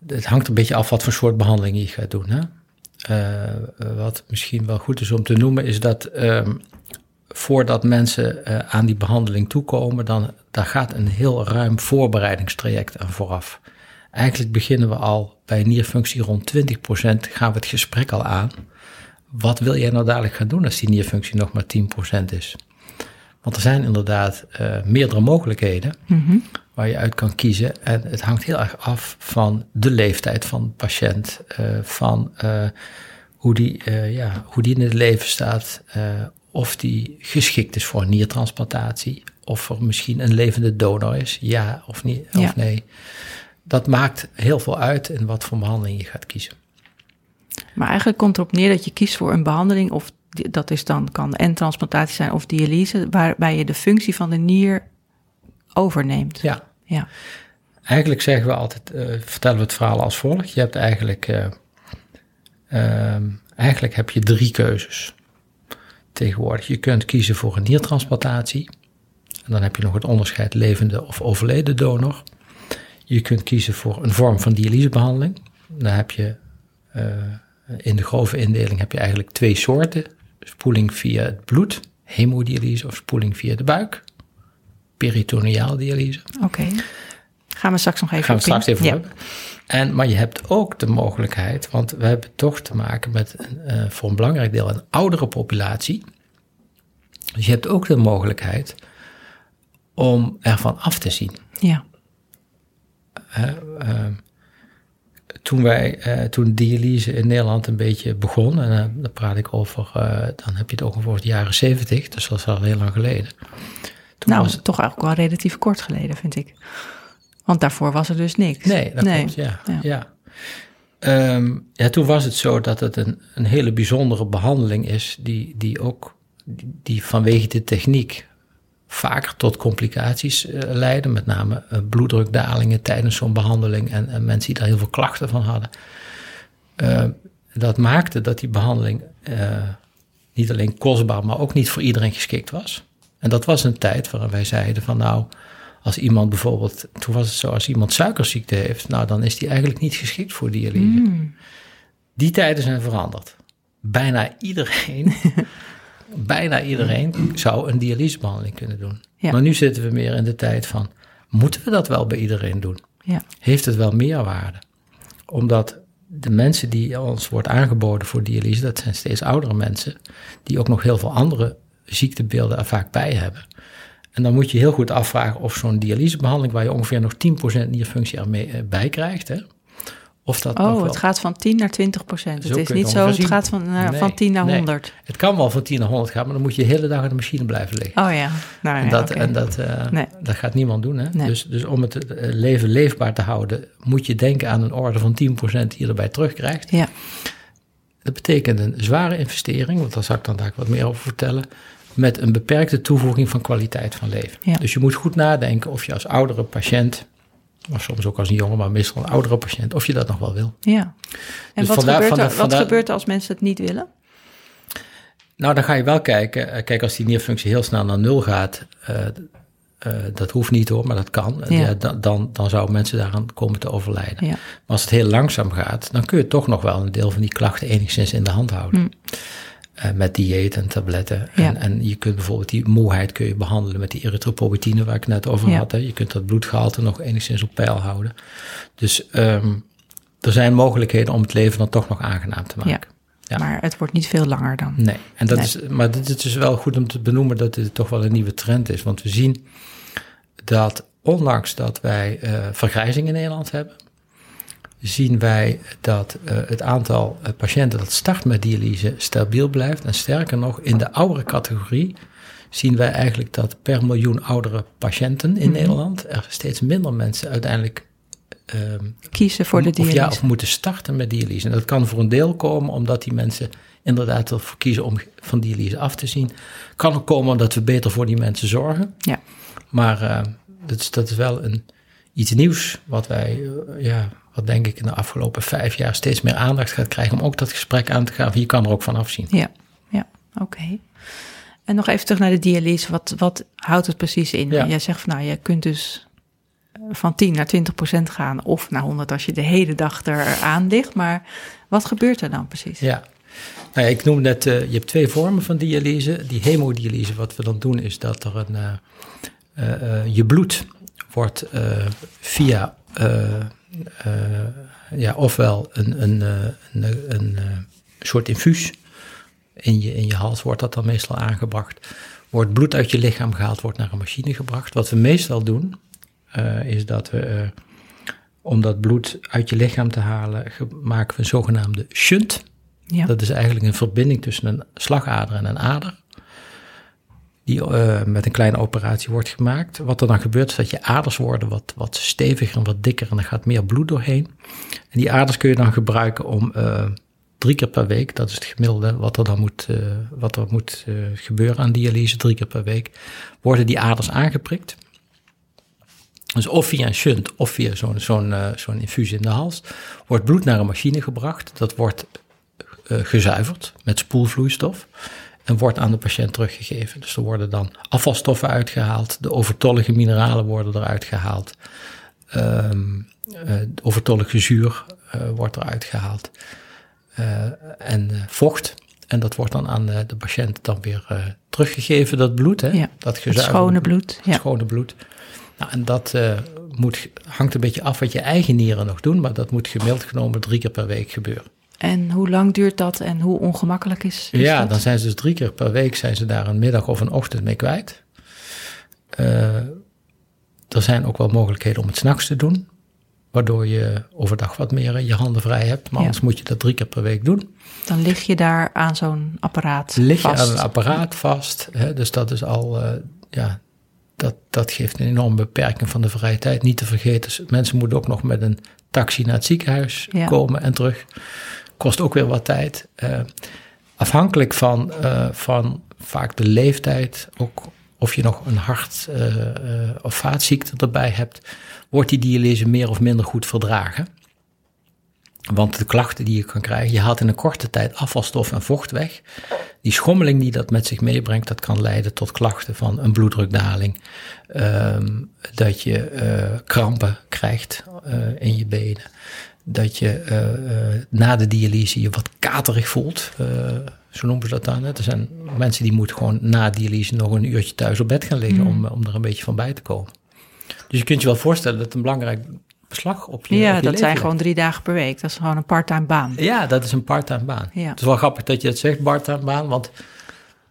het hangt een beetje af wat voor soort behandeling je gaat doen. Hè? Eh, wat misschien wel goed is om te noemen, is dat ehm, voordat mensen eh, aan die behandeling toekomen, dan daar gaat een heel ruim voorbereidingstraject aan vooraf. Eigenlijk beginnen we al bij nierfunctie rond 20%, gaan we het gesprek al aan. Wat wil jij nou dadelijk gaan doen als die nierfunctie nog maar 10% is? Want er zijn inderdaad eh, meerdere mogelijkheden Mhm. waar je uit kan kiezen. En het hangt heel erg af van de leeftijd van de patiënt, eh, van hoe, die, ja, hoe die in het leven staat, of die geschikt is voor een niertransplantatie, of er misschien een levende donor is, ja of, niet, of Ja. nee. Dat maakt heel veel uit in wat voor behandeling je gaat kiezen. Maar eigenlijk komt erop neer dat je kiest voor een behandeling, of dat is dan kan en transplantatie zijn of dialyse, waarbij je de functie van de nier overneemt. Ja, Ja. Eigenlijk zeggen we altijd, eh, vertellen we het verhaal als volgt. Je hebt eigenlijk, eh, ehm, eigenlijk heb je drie keuzes tegenwoordig. Je kunt kiezen voor een niertransplantatie. En dan heb je nog het onderscheid levende of overleden donor. Je kunt kiezen voor een vorm van dialysebehandeling. Dan heb je eh, in de grove indeling heb je eigenlijk twee soorten. Spoeling via het bloed, hemodialyse of spoeling via de buik. Peritoneaal dialyse. Oké. Gaan we straks nog even Gaan we straks even ja. hebben. En, maar je hebt ook de mogelijkheid, want we hebben toch te maken met een, eh, voor een belangrijk deel een oudere populatie. Dus je hebt ook de mogelijkheid om ervan af te zien. Ja. Hè, eh, toen wij, eh, toen dialyse in Nederland een beetje begon, en eh, dan praat ik over, dan heb je het ook over de jaren zeventig, dus dat is al heel lang geleden. Toen Nou, was het- toch eigenlijk wel relatief kort geleden, vind ik. Want daarvoor was er dus niks. Nee, dat klopt, ja. Ja. Ja. Ehm, ja, toen was het zo dat het een, een hele bijzondere behandeling is, die, die ook die, die vanwege de techniek vaker tot complicaties eh, leiden, met name eh, bloeddrukdalingen tijdens zo'n behandeling en, en mensen die daar heel veel klachten van hadden. Ehm, dat maakte dat die behandeling eh, niet alleen kostbaar, maar ook niet voor iedereen geschikt was. En dat was een tijd waarin wij zeiden van nou, als iemand bijvoorbeeld, toen was het zo, als iemand suikerziekte heeft, nou dan is die eigenlijk niet geschikt voor dialyse. Mm. Die tijden zijn veranderd. Bijna iedereen, (laughs) bijna iedereen zou een dialysebehandeling kunnen doen. Ja. Maar nu zitten we meer in de tijd van, moeten we dat wel bij iedereen doen? Ja. Heeft het wel meerwaarde? Omdat de mensen die ons wordt aangeboden voor dialyse, dat zijn steeds oudere mensen, die ook nog heel veel andere ziektebeelden er vaak bij hebben. En dan moet je heel goed afvragen of zo'n dialysebehandeling, waar je ongeveer nog 10% nierfunctie ermee eh, bij krijgt, hè, of dat Oh, het gaat van 10 naar 20 procent. Het Zo is niet zo, het zien. gaat van, naar, Nee, van 10 naar nee. 100. Het kan wel van 10 naar 100 gaan, maar dan moet je de hele dag aan de machine blijven liggen. Oh ja, nou ja, en dat, en dat, eh, Nee. dat gaat niemand doen. Hè? Dus, dus om het eh, leven leefbaar te houden, moet je denken aan een orde van 10% die je erbij terugkrijgt. Ja, Dat betekent een zware investering, want daar zal ik dan daar wat meer over vertellen, met een beperkte toevoeging van kwaliteit van leven. Ja. Dus je moet goed nadenken of je als oudere patiënt, of soms ook als een jonge, maar meestal een oudere patiënt, of je dat nog wel wil. ja. En Dus wat, vandaar- gebeurt, vandaar- er, wat gebeurt er als mensen het niet willen? Nou, dan ga je wel kijken. Eh, Kijk, als die nierfunctie heel snel naar nul gaat, eh, eh, dat hoeft niet hoor, maar dat kan. Ja. Ja. dan, dan, dan zouden mensen daaraan komen te overlijden. Ja. Maar als het heel langzaam gaat, dan kun je toch nog wel een deel van die klachten enigszins in de hand houden. Eh, met dieet en tabletten. Ja. En, en je kunt bijvoorbeeld die moeheid kun je behandelen met die erythropoietine waar ik net over Ja. had. Hè. Je kunt dat bloedgehalte nog enigszins op peil houden. Dus ehm, er zijn mogelijkheden om het leven dan toch nog aangenaam te maken. Ja. Ja. Maar het wordt niet veel langer dan. Nee, en dat Nee. Is, maar dit is wel goed om te benoemen dat dit toch wel een nieuwe trend is. Want we zien dat ondanks dat wij eh, vergrijzing in Nederland hebben, zien wij dat eh, het aantal eh, patiënten dat start met dialyse stabiel blijft. En sterker nog, in de oudere categorie zien wij eigenlijk dat per miljoen oudere patiënten in Mhm. Nederland er steeds minder mensen uiteindelijk ehm, Kiezen voor de of, dialyse. ja, of moeten starten met dialyse. En dat kan voor een deel komen omdat die mensen inderdaad ervoor kiezen om van dialyse af te zien. Kan ook komen omdat we beter voor die mensen zorgen. Ja. Maar eh, dat, is, dat is wel een, iets nieuws wat wij, ja, wat denk ik in de afgelopen vijf jaar steeds meer aandacht gaat krijgen. Om ook dat gesprek aan te gaan. Je kan er ook van afzien. Ja, ja oké. En nog even terug naar de dialyse. Wat, wat houdt het precies in? Ja. Jij zegt van nou, je kunt dus eh, van 10 naar 20 procent gaan. Of naar 100 als je de hele dag eraan ligt. Maar wat gebeurt er dan precies? Ja. Nou ja, ik noem net, eh, je hebt twee vormen van dialyse. Die hemodialyse, wat we dan doen is dat er een, eh, je bloed wordt via, ja, ofwel een, een, eh, een, een, eh, soort infuus in je, in je hals wordt dat dan meestal aangebracht. Wordt bloed uit je lichaam gehaald, wordt naar een machine gebracht. Wat we meestal doen, eh, is dat we, eh, om dat bloed uit je lichaam te halen, maken we een zogenaamde shunt. Ja, Dat is eigenlijk een verbinding tussen een slagader en een ader. Die eh, met een kleine operatie wordt gemaakt. Wat er dan gebeurt is dat je aders worden wat, wat steviger en wat dikker en er gaat meer bloed doorheen. En die aders kun je dan gebruiken om eh, drie keer per week, dat is het gemiddelde wat er dan moet, eh, wat er moet gebeuren aan dialyse, drie keer per week, worden die aders aangeprikt. Dus of via een shunt of via zo'n zo'n zo'n infuus in de hals, wordt bloed naar een machine gebracht. Dat wordt gezuiverd met spoelvloeistof en wordt aan de patiënt teruggegeven. Dus er worden dan afvalstoffen uitgehaald, de overtollige mineralen worden eruit gehaald, de overtollige zuur eh, wordt eruit gehaald eh, en vocht. En dat wordt dan aan de, de patiënt dan weer teruggegeven, dat bloed, hè? Ja, dat het gezuiverde schone bloed. het Ja. schone bloed. Nou, en dat moet, hangt een beetje af wat je eigen nieren nog doen, maar dat moet gemiddeld genomen drie keer per week gebeuren. En hoe lang duurt dat en hoe ongemakkelijk is, is ja, dat? dan zijn ze dus drie keer per week zijn ze daar een middag of een ochtend mee kwijt. Eh, er zijn ook wel mogelijkheden om het s'nachts te doen, waardoor je overdag wat meer eh, je handen vrij hebt. Maar Ja. anders moet je dat drie keer per week doen. Dan lig je daar aan zo'n apparaat Lig je vast. aan een apparaat vast, hè, dus dat is al, eh, ja, dat, dat geeft een enorme beperking van de vrije tijd. Niet te vergeten, mensen moeten ook nog met een taxi naar het ziekenhuis Ja. komen en terug. Kost ook weer wat tijd. Eh, afhankelijk van, eh, van vaak de leeftijd, ook of je nog een hart- eh, of vaatziekte erbij hebt, wordt die dialyse meer of minder goed verdragen. Want de klachten die je kan krijgen, je haalt in een korte tijd afvalstof en vocht weg. Die schommeling die dat met zich meebrengt, dat kan leiden tot klachten van een bloeddrukdaling. ehm, dat je krampen krijgt in je benen. Dat je eh, eh, na de dialyse je wat katerig voelt. eh, zo noemen ze dat dan. Hè. Er zijn mensen die moeten gewoon na dialyse nog een uurtje thuis op bed gaan liggen om, om er een beetje van bij te komen. Dus je kunt je wel voorstellen dat het een belangrijk beslag op je op Ja, je dat zijn gewoon drie dagen per week. Dat is gewoon een parttime baan. Ja, dat is een parttime baan. Ja. Het is wel grappig dat je het zegt, parttime baan, want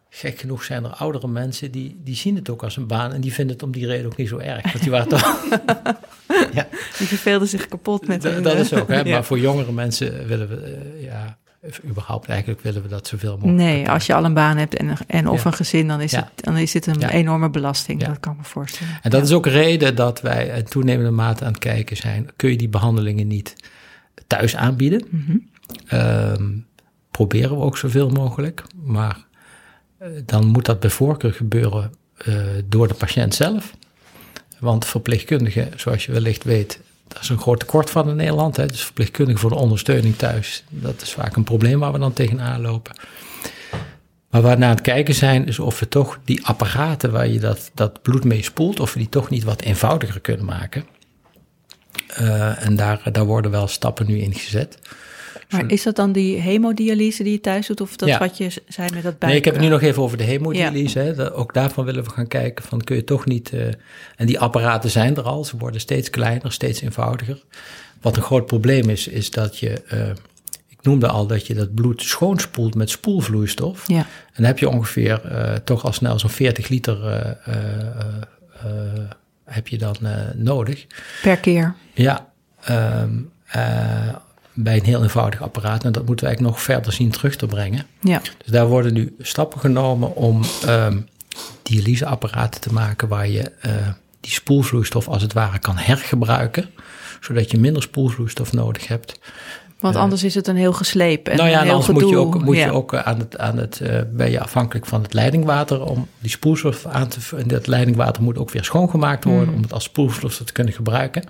gek genoeg zijn er oudere mensen die, die zien het ook als een baan en die vinden het om die reden ook niet zo erg. Want die waren (laughs) toch... (laughs) ja, Die verveelden zich kapot met hun, dat is ook, hè. (laughs) Maar voor jongere mensen willen we, eh, ja, überhaupt eigenlijk willen we dat zoveel mogelijk. Nee, beperken. als je al een baan hebt en, en of Ja. een gezin, dan is, Ja. het, dan is het een Ja. enorme belasting. Dat kan ik me voorstellen. En dat is ook reden dat wij in toenemende mate aan het kijken zijn, kun je die behandelingen niet thuis aanbieden? Mhm. Ehm, proberen we ook zoveel mogelijk. Maar eh, dan moet dat bij voorkeur gebeuren eh, door de patiënt zelf. Want verpleegkundigen, zoals je wellicht weet, dat is een groot tekort van in Nederland. Hè. Dus verpleegkundigen voor de ondersteuning thuis, dat is vaak een probleem waar we dan tegenaan lopen. Maar waar we naar het kijken zijn, is of we toch die apparaten waar je dat, dat bloed mee spoelt, of we die toch niet wat eenvoudiger kunnen maken. Eh, en daar, daar worden wel stappen nu in gezet. Maar is dat dan die hemodialyse die je thuis doet? Of dat Ja. wat je zei met dat buik? Nee, ik heb het nu nog even over de hemodialyse. Hè. Ook daarvan willen we gaan kijken van kun je toch niet... eh, en die apparaten zijn er al, ze worden steeds kleiner, steeds eenvoudiger. Wat een groot probleem is, is dat je, uh, ik noemde al dat je dat bloed schoonspoelt met spoelvloeistof. Ja. En dan heb je ongeveer uh, toch al snel zo'n 40 liter heb je dan nodig. Per keer? Ja, um, bij een heel eenvoudig apparaat. En dat moeten we eigenlijk nog verder zien terug te brengen. Ja. Dus daar worden nu stappen genomen om um, dialyseapparaten te maken waar je die spoelvloeistof als het ware kan hergebruiken, zodat je minder spoelvloeistof nodig hebt. Want uh, anders is het een heel geslepen. En nou ja, een heel anders gedoe. moet je ook, moet ja. je ook aan het, aan het uh, ben je afhankelijk van het leidingwater om die spoelstof aan te En dat leidingwater moet ook weer schoongemaakt worden Mm. om het als spoelvloeistof te kunnen gebruiken.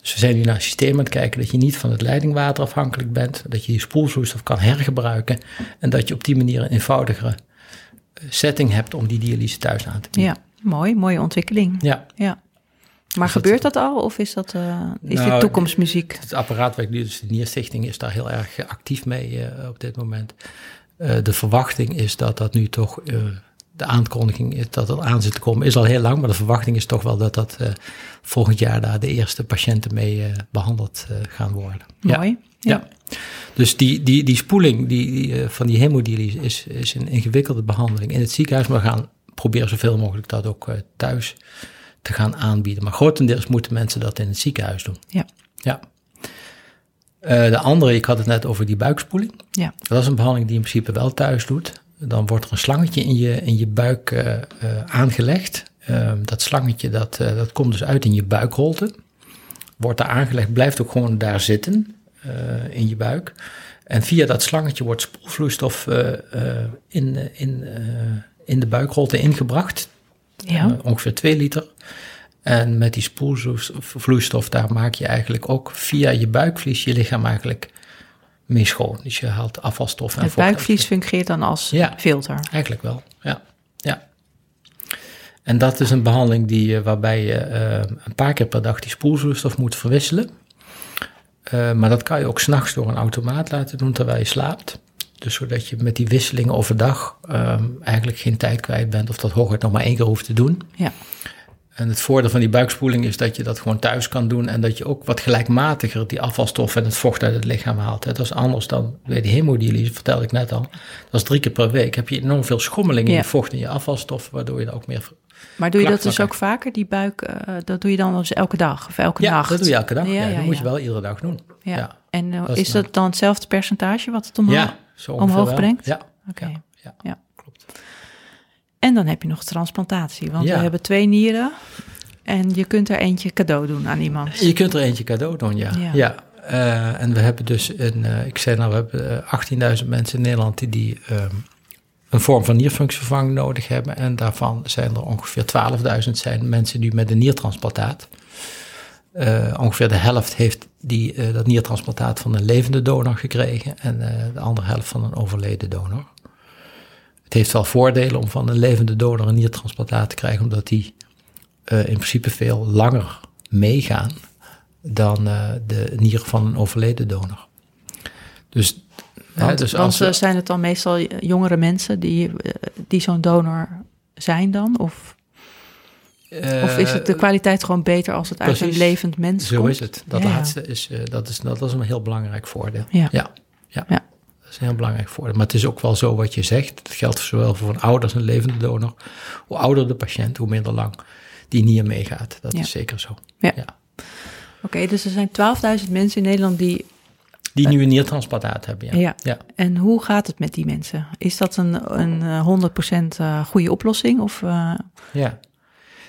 Dus we zijn nu naar een systeem aan het kijken dat je niet van het leidingwater afhankelijk bent, dat je die spoelvloeistof kan hergebruiken en dat je op die manier een eenvoudigere eh, setting hebt om die dialyse thuis aan te bieden. Ja, mooi, mooie ontwikkeling. Ja. ja. Maar Dus gebeurt dat al of is dat uh, is Nou, dit toekomstmuziek? Het apparaat waar ik nu, dus de Nierstichting, is daar heel erg actief mee uh, op dit moment. Uh, de verwachting is dat dat nu toch, de aankondiging is dat het aan zit te komen, is al heel lang, maar de verwachting is toch wel dat dat uh, volgend jaar daar de eerste patiënten mee uh, behandeld uh, gaan worden. Mooi. Ja. ja. Dus die, die, die spoeling die, die, van die hemodialyse is, is een ingewikkelde behandeling in het ziekenhuis, maar we gaan proberen zoveel mogelijk dat ook thuis te gaan aanbieden. Maar grotendeels moeten mensen dat in het ziekenhuis doen. Ja. Ja. De andere, ik had het net over die buikspoeling. Ja. Dat is een behandeling die in principe wel thuis doet. Dan wordt er een slangetje in je, in je buik uh, uh, aangelegd. dat slangetje dat, dat komt dus uit in je buikholte. Wordt daar aangelegd, blijft ook gewoon daar zitten in je buik. En via dat slangetje wordt spoelvloeistof in, in, in de buikholte ingebracht. Ja. Ongeveer 2 liter. En met die spoelvloeistof, daar maak je eigenlijk ook via je buikvlies je lichaam eigenlijk mee schoon. Dus je haalt afvalstoffen en Het buikvlies fungeert dan als ja, filter. Eigenlijk wel, ja. ja. En dat is een behandeling die, waarbij je uh, een paar keer per dag die spoelvloeistof moet verwisselen. Uh, maar dat kan je ook s'nachts door een automaat laten doen terwijl je slaapt. Dus zodat je met die wisselingen overdag um, eigenlijk geen tijd kwijt bent of dat hooguit nog maar één keer hoeft te doen. Ja. En het voordeel van die buikspoeling is dat je dat gewoon thuis kan doen en dat je ook wat gelijkmatiger die afvalstof en het vocht uit het lichaam haalt. Dat is anders dan bij de hemodialyse, vertelde ik net al. Dat is drie keer per week. Heb je enorm veel schommeling in Ja. je vocht en je afvalstof, waardoor je er ook meer. Maar doe je dat dus ook vaker, die buik? uh, dat doe je dan dus elke dag of elke Ja, nacht? dat doe je elke dag. Ja, Ja, dat ja, moet ja. je wel iedere dag doen. Ja. Ja, En uh, Dat is dat dan hetzelfde percentage wat het omhoog, ja brengt? Ja, Oké. ja, ja, Ja. En dan heb je nog transplantatie, want Ja. we hebben twee nieren en je kunt er eentje cadeau doen aan iemand. Je kunt er eentje cadeau doen, ja. Ja. ja. Eh, en we hebben dus, een, uh, ik zei nou, we hebben uh, 18.000 mensen in Nederland die, die um, een vorm van nierfunctievervanging nodig hebben. En daarvan zijn er ongeveer 12.000 zijn mensen die met een niertransplantaat. Uh, ongeveer de helft heeft die, dat niertransplantaat van een levende donor gekregen en de andere helft van een overleden donor. Het heeft wel voordelen om van een levende donor een niertransplantaat te krijgen, omdat die uh, in principe veel langer meegaan dan uh, de nier van een overleden donor. Dus, Want, hè, dus want als we, uh, zijn het dan meestal jongere mensen die, die zo'n donor zijn dan? Of, of is het de kwaliteit gewoon beter als het uit een levend mens zo komt? is het. Dat Ja. laatste is, dat is, dat is een heel belangrijk voordeel. Ja. Ja, ja. Ja. Een heel belangrijk voordeel. Maar het is ook wel zo wat je zegt. Het geldt zowel voor een ouder als een levende donor. Hoe ouder de patiënt, hoe minder lang die nier meegaat. Dat Ja. is zeker zo. Ja. Ja. Oké, dus er zijn 12.000 mensen in Nederland die... Die nu een niertransplantaat hebben, ja. Ja. ja. En hoe gaat het met die mensen? Is dat een, een eh, 100% uh, goede oplossing? Of, uh, Ja.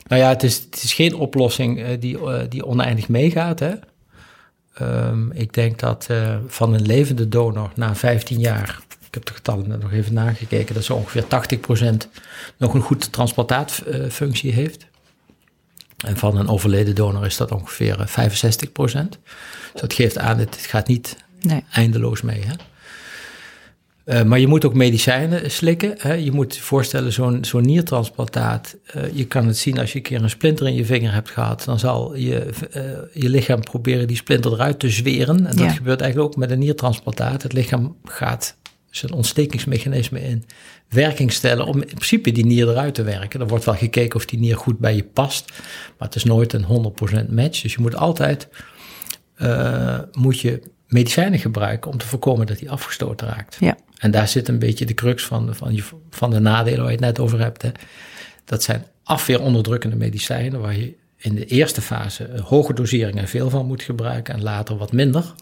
Nou ja, het is, het is geen oplossing die, die oneindig meegaat. Hè? Um, ik denk dat uh, van een levende donor na 15 jaar, ik heb de getallen net nog even nagekeken, dat zo ongeveer 80% nog een goede transplantaatfunctie heeft. En van een overleden donor is dat ongeveer 65%. Dus dat geeft aan, het gaat niet nee. eindeloos mee. Hè? Uh, maar je moet ook medicijnen slikken. Hè? Je moet je voorstellen, zo'n zo'n niertransplantaat. Uh, je kan het zien als je een keer een splinter in je vinger hebt gehad. Dan zal je, uh, je lichaam proberen die splinter eruit te zweren. En dat Ja. gebeurt eigenlijk ook met een niertransplantaat. Het lichaam gaat zijn ontstekingsmechanisme in werking stellen om in principe die nier eruit te werken. Er wordt wel gekeken of die nier goed bij je past, maar het is nooit een 100% match. Dus je moet altijd eh, moet je medicijnen gebruiken om te voorkomen dat die afgestoten raakt. Ja. En daar zit een beetje de crux van, van, je, van de nadelen waar je het net over hebt. Hè. Dat zijn afweeronderdrukkende medicijnen waar je in de eerste fase hoge doseringen veel van moet gebruiken en later wat minder.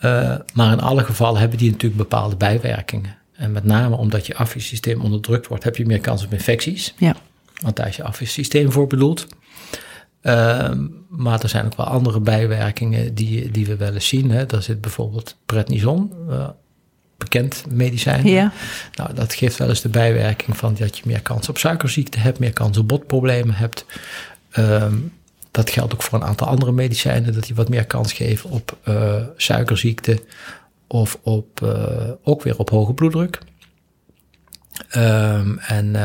Uh, maar in alle gevallen hebben die natuurlijk bepaalde bijwerkingen. En met name omdat je afweersysteem onderdrukt wordt, heb je meer kans op infecties. Ja. Want daar is je afweersysteem voor bedoeld. Uh, maar er zijn ook wel andere bijwerkingen die, die we wel eens zien. Hè. Daar zit bijvoorbeeld prednison, uh, bekend medicijn. Ja. Nou, dat geeft wel eens de bijwerking van dat je meer kans op suikerziekte hebt, meer kans op botproblemen hebt. Um, dat geldt ook voor een aantal andere medicijnen, dat die wat meer kans geven op uh, suikerziekte of op, uh, ook weer op hoge bloeddruk. Um, en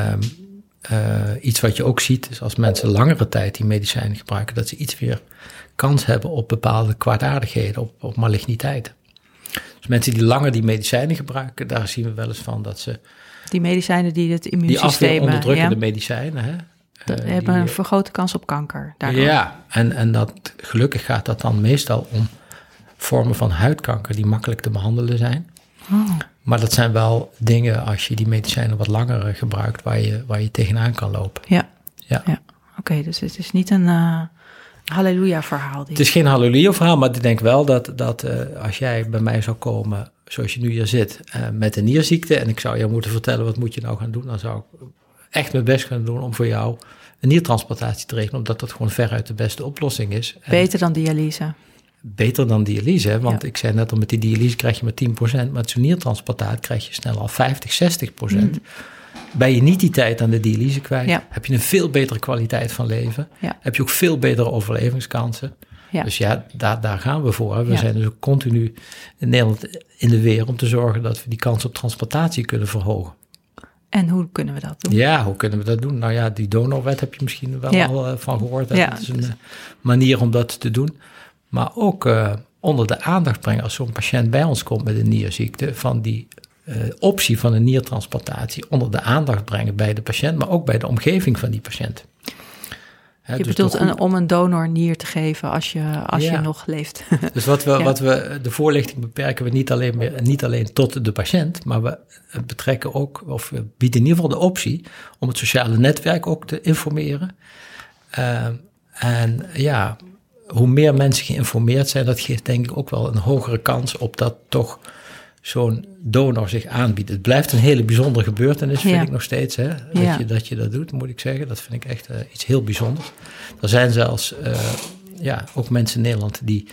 iets wat je ook ziet is als mensen langere tijd die medicijnen gebruiken, dat ze iets meer kans hebben op bepaalde kwaadaardigheden, op, op maligniteit. Dus mensen die langer die medicijnen gebruiken, daar zien we wel eens van dat ze. Die medicijnen die het immuunsysteem. Die onderdrukkende ja. medicijnen, hè, dat uh, hebben die, een vergrote kans op kanker. Daardoor. Ja, en, en dat, gelukkig gaat dat dan meestal om vormen van huidkanker die makkelijk te behandelen zijn. Oh. Maar dat zijn wel dingen als je die medicijnen wat langer gebruikt waar je, waar je tegenaan kan lopen. Ja. Ja. ja. Oké, okay, dus het is niet een uh, halleluja verhaal. Het is geen halleluja verhaal, maar ik denk wel dat, dat uh, als jij bij mij zou komen zoals je nu hier zit uh, met een nierziekte en ik zou jou moeten vertellen wat moet je nou gaan doen, dan zou ik echt mijn best gaan doen om voor jou een niertransplantatie te regelen, omdat dat gewoon veruit de beste oplossing is. Beter dan dialyse. Beter dan dialyse, hè? want ja. ik zei net al, met die dialyse krijg je maar 10%, met zo'n niertransplantaat krijg je snel al 50, 60%. Mm. Ben je niet die tijd aan de dialyse kwijt, ja. heb je een veel betere kwaliteit van leven, ja. heb je ook veel betere overlevingskansen. Dus ja, daar, daar gaan we voor. We zijn dus ook continu in Nederland in de weer om te zorgen dat we die kans op transplantatie kunnen verhogen. En hoe kunnen we dat doen? Ja, hoe kunnen we dat doen? Nou ja, die donorwet heb je misschien wel al uh, van gehoord. Hè? Dat is een uh, manier om dat te doen. Maar ook uh, onder de aandacht brengen als zo'n patiënt bij ons komt met een nierziekte, van die uh, optie van een niertransplantatie onder de aandacht brengen bij de patiënt, maar ook bij de omgeving van die patiënt. Je dus bedoelt de goed- een, om een donor nier te geven als je, als Ja. je nog leeft. (laughs) Dus wat we, Ja. wat we, de voorlichting beperken we niet alleen, meer, niet alleen tot de patiënt, maar we betrekken ook, of we bieden in ieder geval de optie om het sociale netwerk ook te informeren. Uh, en ja, hoe meer mensen geïnformeerd zijn, dat geeft denk ik ook wel een hogere kans op dat toch zo'n donor zich aanbiedt. Het blijft een hele bijzondere gebeurtenis, vind Ja. ik nog steeds, hè, dat, Ja. je, dat je dat doet, moet ik zeggen. Dat vind ik echt uh, iets heel bijzonders. Er zijn zelfs uh, ja, ook mensen in Nederland die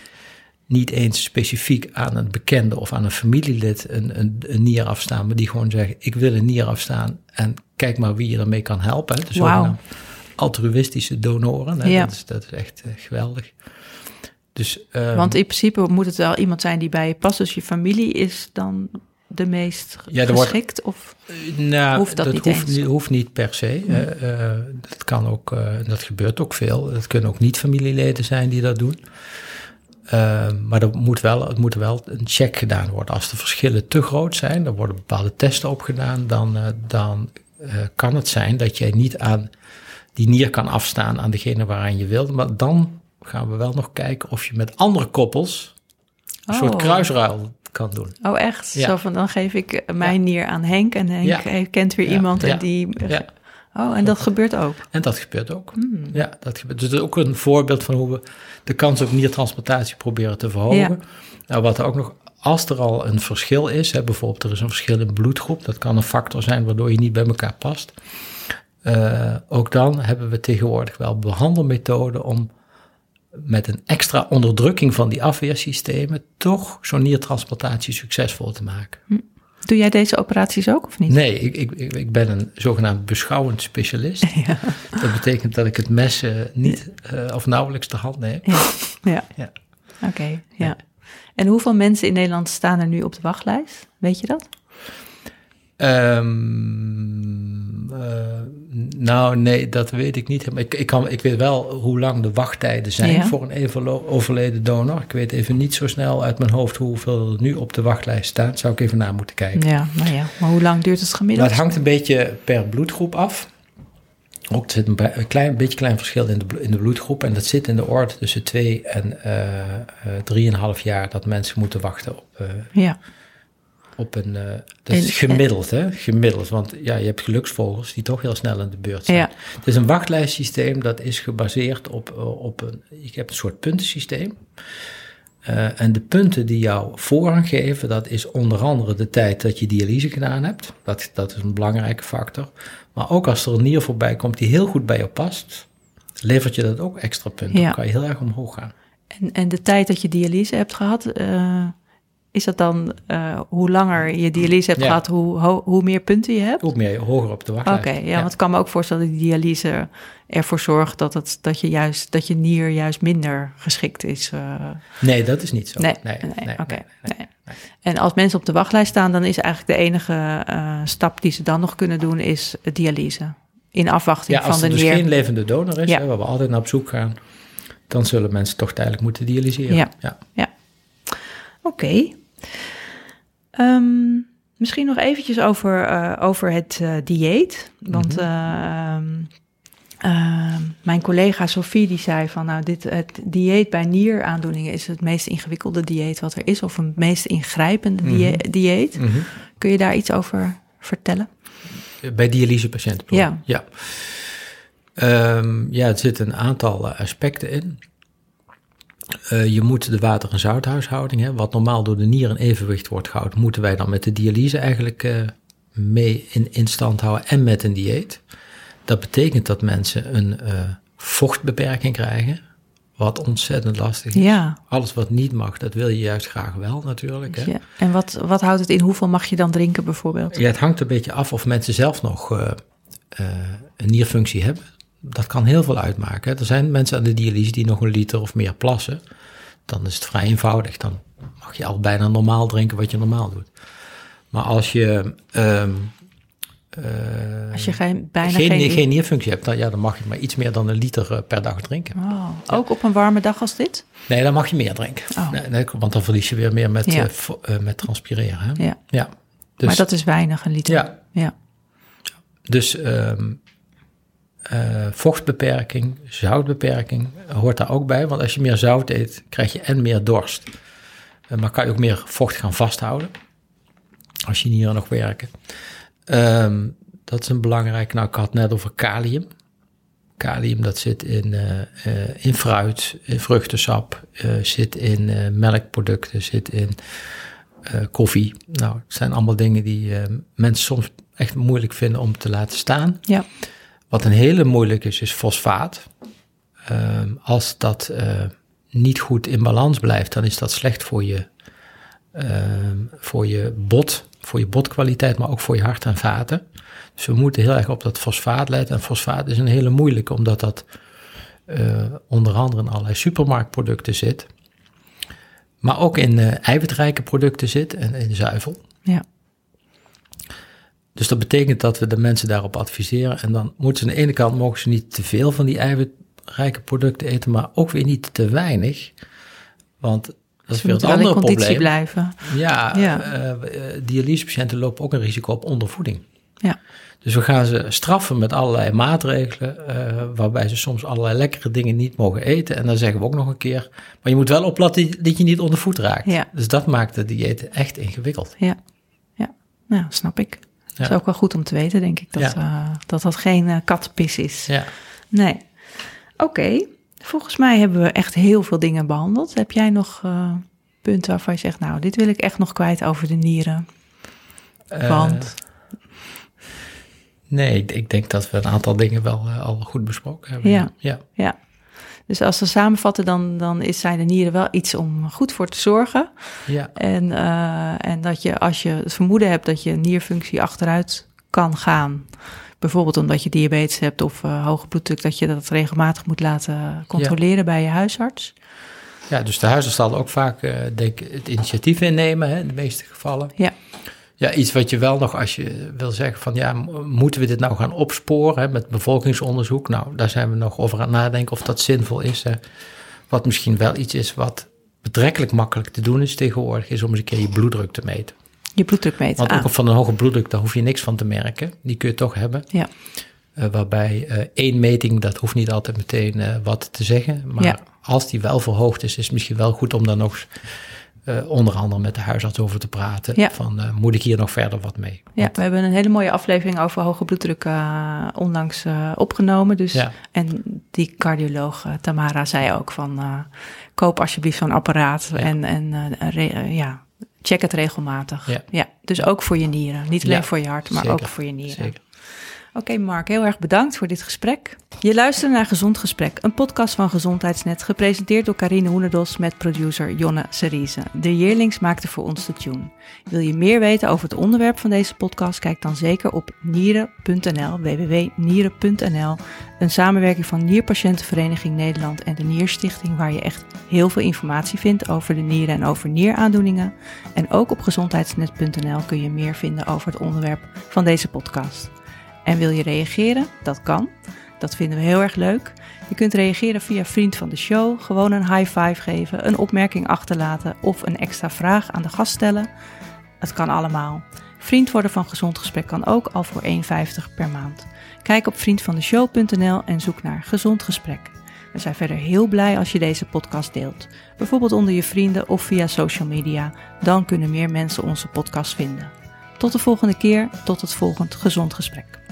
niet eens specifiek aan een bekende of aan een familielid een, een, een nier afstaan, maar die gewoon zeggen: Ik wil een nier afstaan en kijk maar wie je ermee kan helpen. hè. De Wauw. Altruïstische donoren. Hè. Ja. Dat, is, dat is echt eh, geweldig. Dus, ehm, Want in principe moet het wel iemand zijn die bij je past. Dus je familie is dan de meest Ja, wordt- geschikt? Of, nou, hoeft dat niet hoeft, niet, hoeft niet per se. Eh, eh, dat kan ook, eh, dat gebeurt ook veel. Het kunnen ook niet familieleden zijn die dat doen. Eh, maar er moet wel, het moet wel een check gedaan worden. Als de verschillen te groot zijn, er worden bepaalde testen op gedaan, dan, eh, dan eh, kan het zijn dat jij niet aan die nier kan afstaan aan degene waaraan je wilde. Maar dan gaan we wel nog kijken of je met andere koppels een Oh. soort kruisruil kan doen. oh, echt? Ja. Zo van, dan geef ik mijn nier aan Henk. En Henk Ja. heeft- kent weer iemand en die... Ja. Oh, en dat gebeurt ook? En dat gebeurt ook. Hmm. Ja, dat gebeurt. Dus dat is ook een voorbeeld van hoe we de kans op niertransplantatie proberen te verhogen. Nou, wat er ook nog, als er al een verschil is, hè, bijvoorbeeld er is een verschil in bloedgroep, dat kan een factor zijn waardoor je niet bij elkaar past. Eh, ook dan hebben we tegenwoordig wel behandelmethoden om met een extra onderdrukking van die afweersystemen toch zo'n niertransplantatie succesvol te maken. Doe jij deze operaties ook of niet? Nee, ik, ik, ik- ben een zogenaamd beschouwend specialist. (laughs) Ja. Dat betekent dat ik het mes niet eh, of nauwelijks ter hand neem. Ja, ja. (laughs) Ja. oké. ja. Ja. En hoeveel mensen in Nederland staan er nu op de wachtlijst? Weet je dat? Ehm, eh, nou, nee, dat weet ik niet. Maar ik, ik, kan, ik weet wel hoe lang de wachttijden zijn Ja. voor een overleden donor. Ik weet even niet zo snel uit mijn hoofd hoeveel er nu op de wachtlijst staan. Zou ik even naar moeten kijken. Ja, maar ja. Maar hoe lang duurt het gemiddeld? het hangt een beetje per bloedgroep af. Ook er zit een, klein beetje klein verschil in de, in de bloedgroep. En dat zit in de orde tussen 2 en eh 3,5 jaar dat mensen moeten wachten op, eh, Ja, op een. eh, dat En- is gemiddeld, hè? Gemiddeld. Want ja, je hebt geluksvogels die toch heel snel in de beurt zijn. Ja. Het is een wachtlijstsysteem dat is gebaseerd op, eh, op een. Je hebt een soort puntensysteem. Eh, en de punten die jou voorrang geven, dat is onder andere de tijd dat je dialyse gedaan hebt. Dat, dat is een belangrijke factor. Maar ook als er een nier voorbij komt die heel goed bij je past, levert je dat ook extra punten. Ja. Dan kan je heel erg omhoog gaan. en, en de tijd dat je dialyse hebt gehad, eh, is dat dan eh, hoe langer je dialyse hebt Ja. gehad, hoe, ho- hoe meer punten je hebt? Ook meer hoger op de Oké, wachtlijst. ja, want ik kan me ook voorstellen dat die dialyse ervoor zorgt dat, het, dat, je juist, dat je nier juist minder geschikt is. eh. Nee, dat is niet zo. nee, nee, nee, nee, oké. nee. En als mensen op de wachtlijst staan, dan is eigenlijk de enige eh, stap die ze dan nog kunnen doen, is dialyse. In afwachting Ja, als van er de dus nier. geen levende donor is, hè, waar we altijd naar op zoek gaan, dan zullen mensen toch tijdelijk moeten dialyseren. Ja. ja. Oké. Ehm, misschien nog eventjes over, eh, over het eh, dieet. Want Mhm. eh, ehm, ehm, mijn collega Sophie die zei van... nou, dit, het dieet bij nieraandoeningen is het meest ingewikkelde dieet wat er is... of een meest ingrijpende die- Mhm. dieet. Mhm. Kun je daar iets over vertellen? Bij dialysepatiënten. Ja. Ja. Ja, er zitten een aantal eh, aspecten in. Eh, je moet de water- en zouthuishouding, hè, wat normaal door de nier in evenwicht wordt gehouden, moeten wij dan met de dialyse eigenlijk eh, mee in, in stand houden en met een dieet. Dat betekent dat mensen een eh, vochtbeperking krijgen, wat ontzettend lastig is. Ja. Alles wat niet mag, dat wil je juist graag wel natuurlijk. Hè? ja. En wat, wat houdt het in? Hoeveel mag je dan drinken bijvoorbeeld? Ja, het hangt een beetje af of mensen zelf nog een nierfunctie hebben. Dat kan heel veel uitmaken. Er zijn mensen aan de dialyse die nog een liter of meer plassen. Dan is het vrij eenvoudig. Dan mag je al bijna normaal drinken wat je normaal doet. Maar als je ehm, eh, Als je geen, bijna geen, geen... geen, nierfunctie hebt, dan, ja, dan mag je maar iets meer dan een liter eh, per dag drinken. Oh, ook op een warme dag als dit? Nee, dan mag je meer drinken. Oh. Nee, nee, want dan verlies je weer meer met, Ja. eh, met transpireren. Hè? Ja. ja. Dus, maar dat is weinig, een liter. ja, ja. Dus ehm, eh, vochtbeperking, zoutbeperking hoort daar ook bij. Want als je meer zout eet, krijg je en meer dorst. Eh, maar kan je ook meer vocht gaan vasthouden. Als je nieren nog werken. Ehm, dat is een belangrijk. Nou, ik had net over kalium. Kalium dat zit in, eh, in fruit, in vruchtensap, zit in melkproducten, zit in koffie. Nou, het zijn allemaal dingen die mensen soms echt moeilijk vinden om te laten staan. Ja. Wat een hele moeilijk is, is fosfaat. Ehm, als dat eh, niet goed in balans blijft, dan is dat slecht voor je, ehm, voor je bot, voor je botkwaliteit, maar ook voor je hart en vaten. Dus we moeten heel erg op dat fosfaat letten. En fosfaat is een hele moeilijke, omdat dat eh, onder andere in allerlei supermarktproducten zit. Maar ook in eh, eiwitrijke producten zit en in zuivel. Ja. Dus dat betekent dat we de mensen daarop adviseren. En dan moeten ze aan de ene kant mogen ze niet te veel van die eiwitrijke producten eten, maar ook weer niet te weinig. Want dat is weer het in andere conditie probleem. blijven. Ja, Ja. eh, eh, dialysepatiënten lopen ook een risico op ondervoeding. Ja. Dus we gaan ze straffen met allerlei maatregelen, eh, waarbij ze soms allerlei lekkere dingen niet mogen eten. En dan zeggen we ook nog een keer, maar je moet wel opletten dat je niet ondervoed raakt. Ja. Dus dat maakt de dieet echt ingewikkeld. Ja. Ja. Nou, snap ik. Ja. is ook wel goed om te weten, denk ik, dat eh, dat, dat geen eh, katpis is. Ja. Nee. Oké. Volgens mij hebben we echt heel veel dingen behandeld. Heb jij nog eh, punten waarvan je zegt, nou, dit wil ik echt nog kwijt over de nieren? Want, Nee, ik, denk dat we een aantal dingen wel al goed besproken hebben. Ja. ja. ja. Dus als we samenvatten, dan, dan is, zijn de nieren wel iets om goed voor te zorgen. ja. En, eh, en dat je als je het vermoeden hebt dat je nierfunctie achteruit kan gaan, bijvoorbeeld omdat je diabetes hebt of eh, hoge bloeddruk, dat je dat regelmatig moet laten controleren bij je huisarts. Ja, dus de huisarts zal ook vaak eh, denk, ik, het initiatief innemen, hè, in de meeste gevallen. Ja. Ja, iets wat je wel nog, als je wil zeggen van ja, moeten we dit nou gaan opsporen hè, met bevolkingsonderzoek? Nou, daar zijn we nog over aan het nadenken of dat zinvol is. Hè. Wat misschien wel iets is wat betrekkelijk makkelijk te doen is tegenwoordig, is om eens een keer je bloeddruk te meten. Je bloeddruk meten. Want Ah, ook van een hoge bloeddruk, daar hoef je niks van te merken. Die kun je toch hebben. Ja. waarbij één meting, dat hoeft niet altijd meteen wat te zeggen. Maar als die wel verhoogd is, is het misschien wel goed om dan nog uh, onder andere met de huisarts over te praten. Ja. Van uh, moet ik hier nog verder wat mee? Ja, we hebben een hele mooie aflevering over hoge bloeddruk uh, onlangs opgenomen. Dus, ja. En die cardioloog Tamara zei ook van koop alsjeblieft zo'n apparaat ja. en, en ja, check het regelmatig. Ja. ja. dus ook voor je nieren. Niet alleen voor je hart, maar Zeker. ook voor je nieren. Zeker. Oké, Mark, heel erg bedankt voor dit gesprek. Je luistert naar Gezond Gesprek, een podcast van Gezondheidsnet, gepresenteerd door Karine Hoenedos met producer Jonne Serize. De Yearlings maakte voor ons de tune. Wil je meer weten over het onderwerp van deze podcast? Kijk dan zeker op nieren.nl, www.nieren.nl, een samenwerking van Nierpatiëntenvereniging Nederland en de Nierstichting, waar je echt heel veel informatie vindt over de nieren en over nieraandoeningen. En ook op gezondheidsnet.nl kun je meer vinden over het onderwerp van deze podcast. En wil je reageren? Dat kan. Dat vinden we heel erg leuk. Je kunt reageren via Vriend van de Show, gewoon een high five geven, een opmerking achterlaten of een extra vraag aan de gast stellen. Het kan allemaal. Vriend worden van Gezond Gesprek kan ook al voor 1,50 per maand. Kijk op vriendvandeshow.nl en zoek naar Gezond Gesprek. We zijn verder heel blij als je deze podcast deelt. Bijvoorbeeld onder je vrienden of via social media. Dan kunnen meer mensen onze podcast vinden. Tot de volgende keer, tot het volgend gezond gesprek.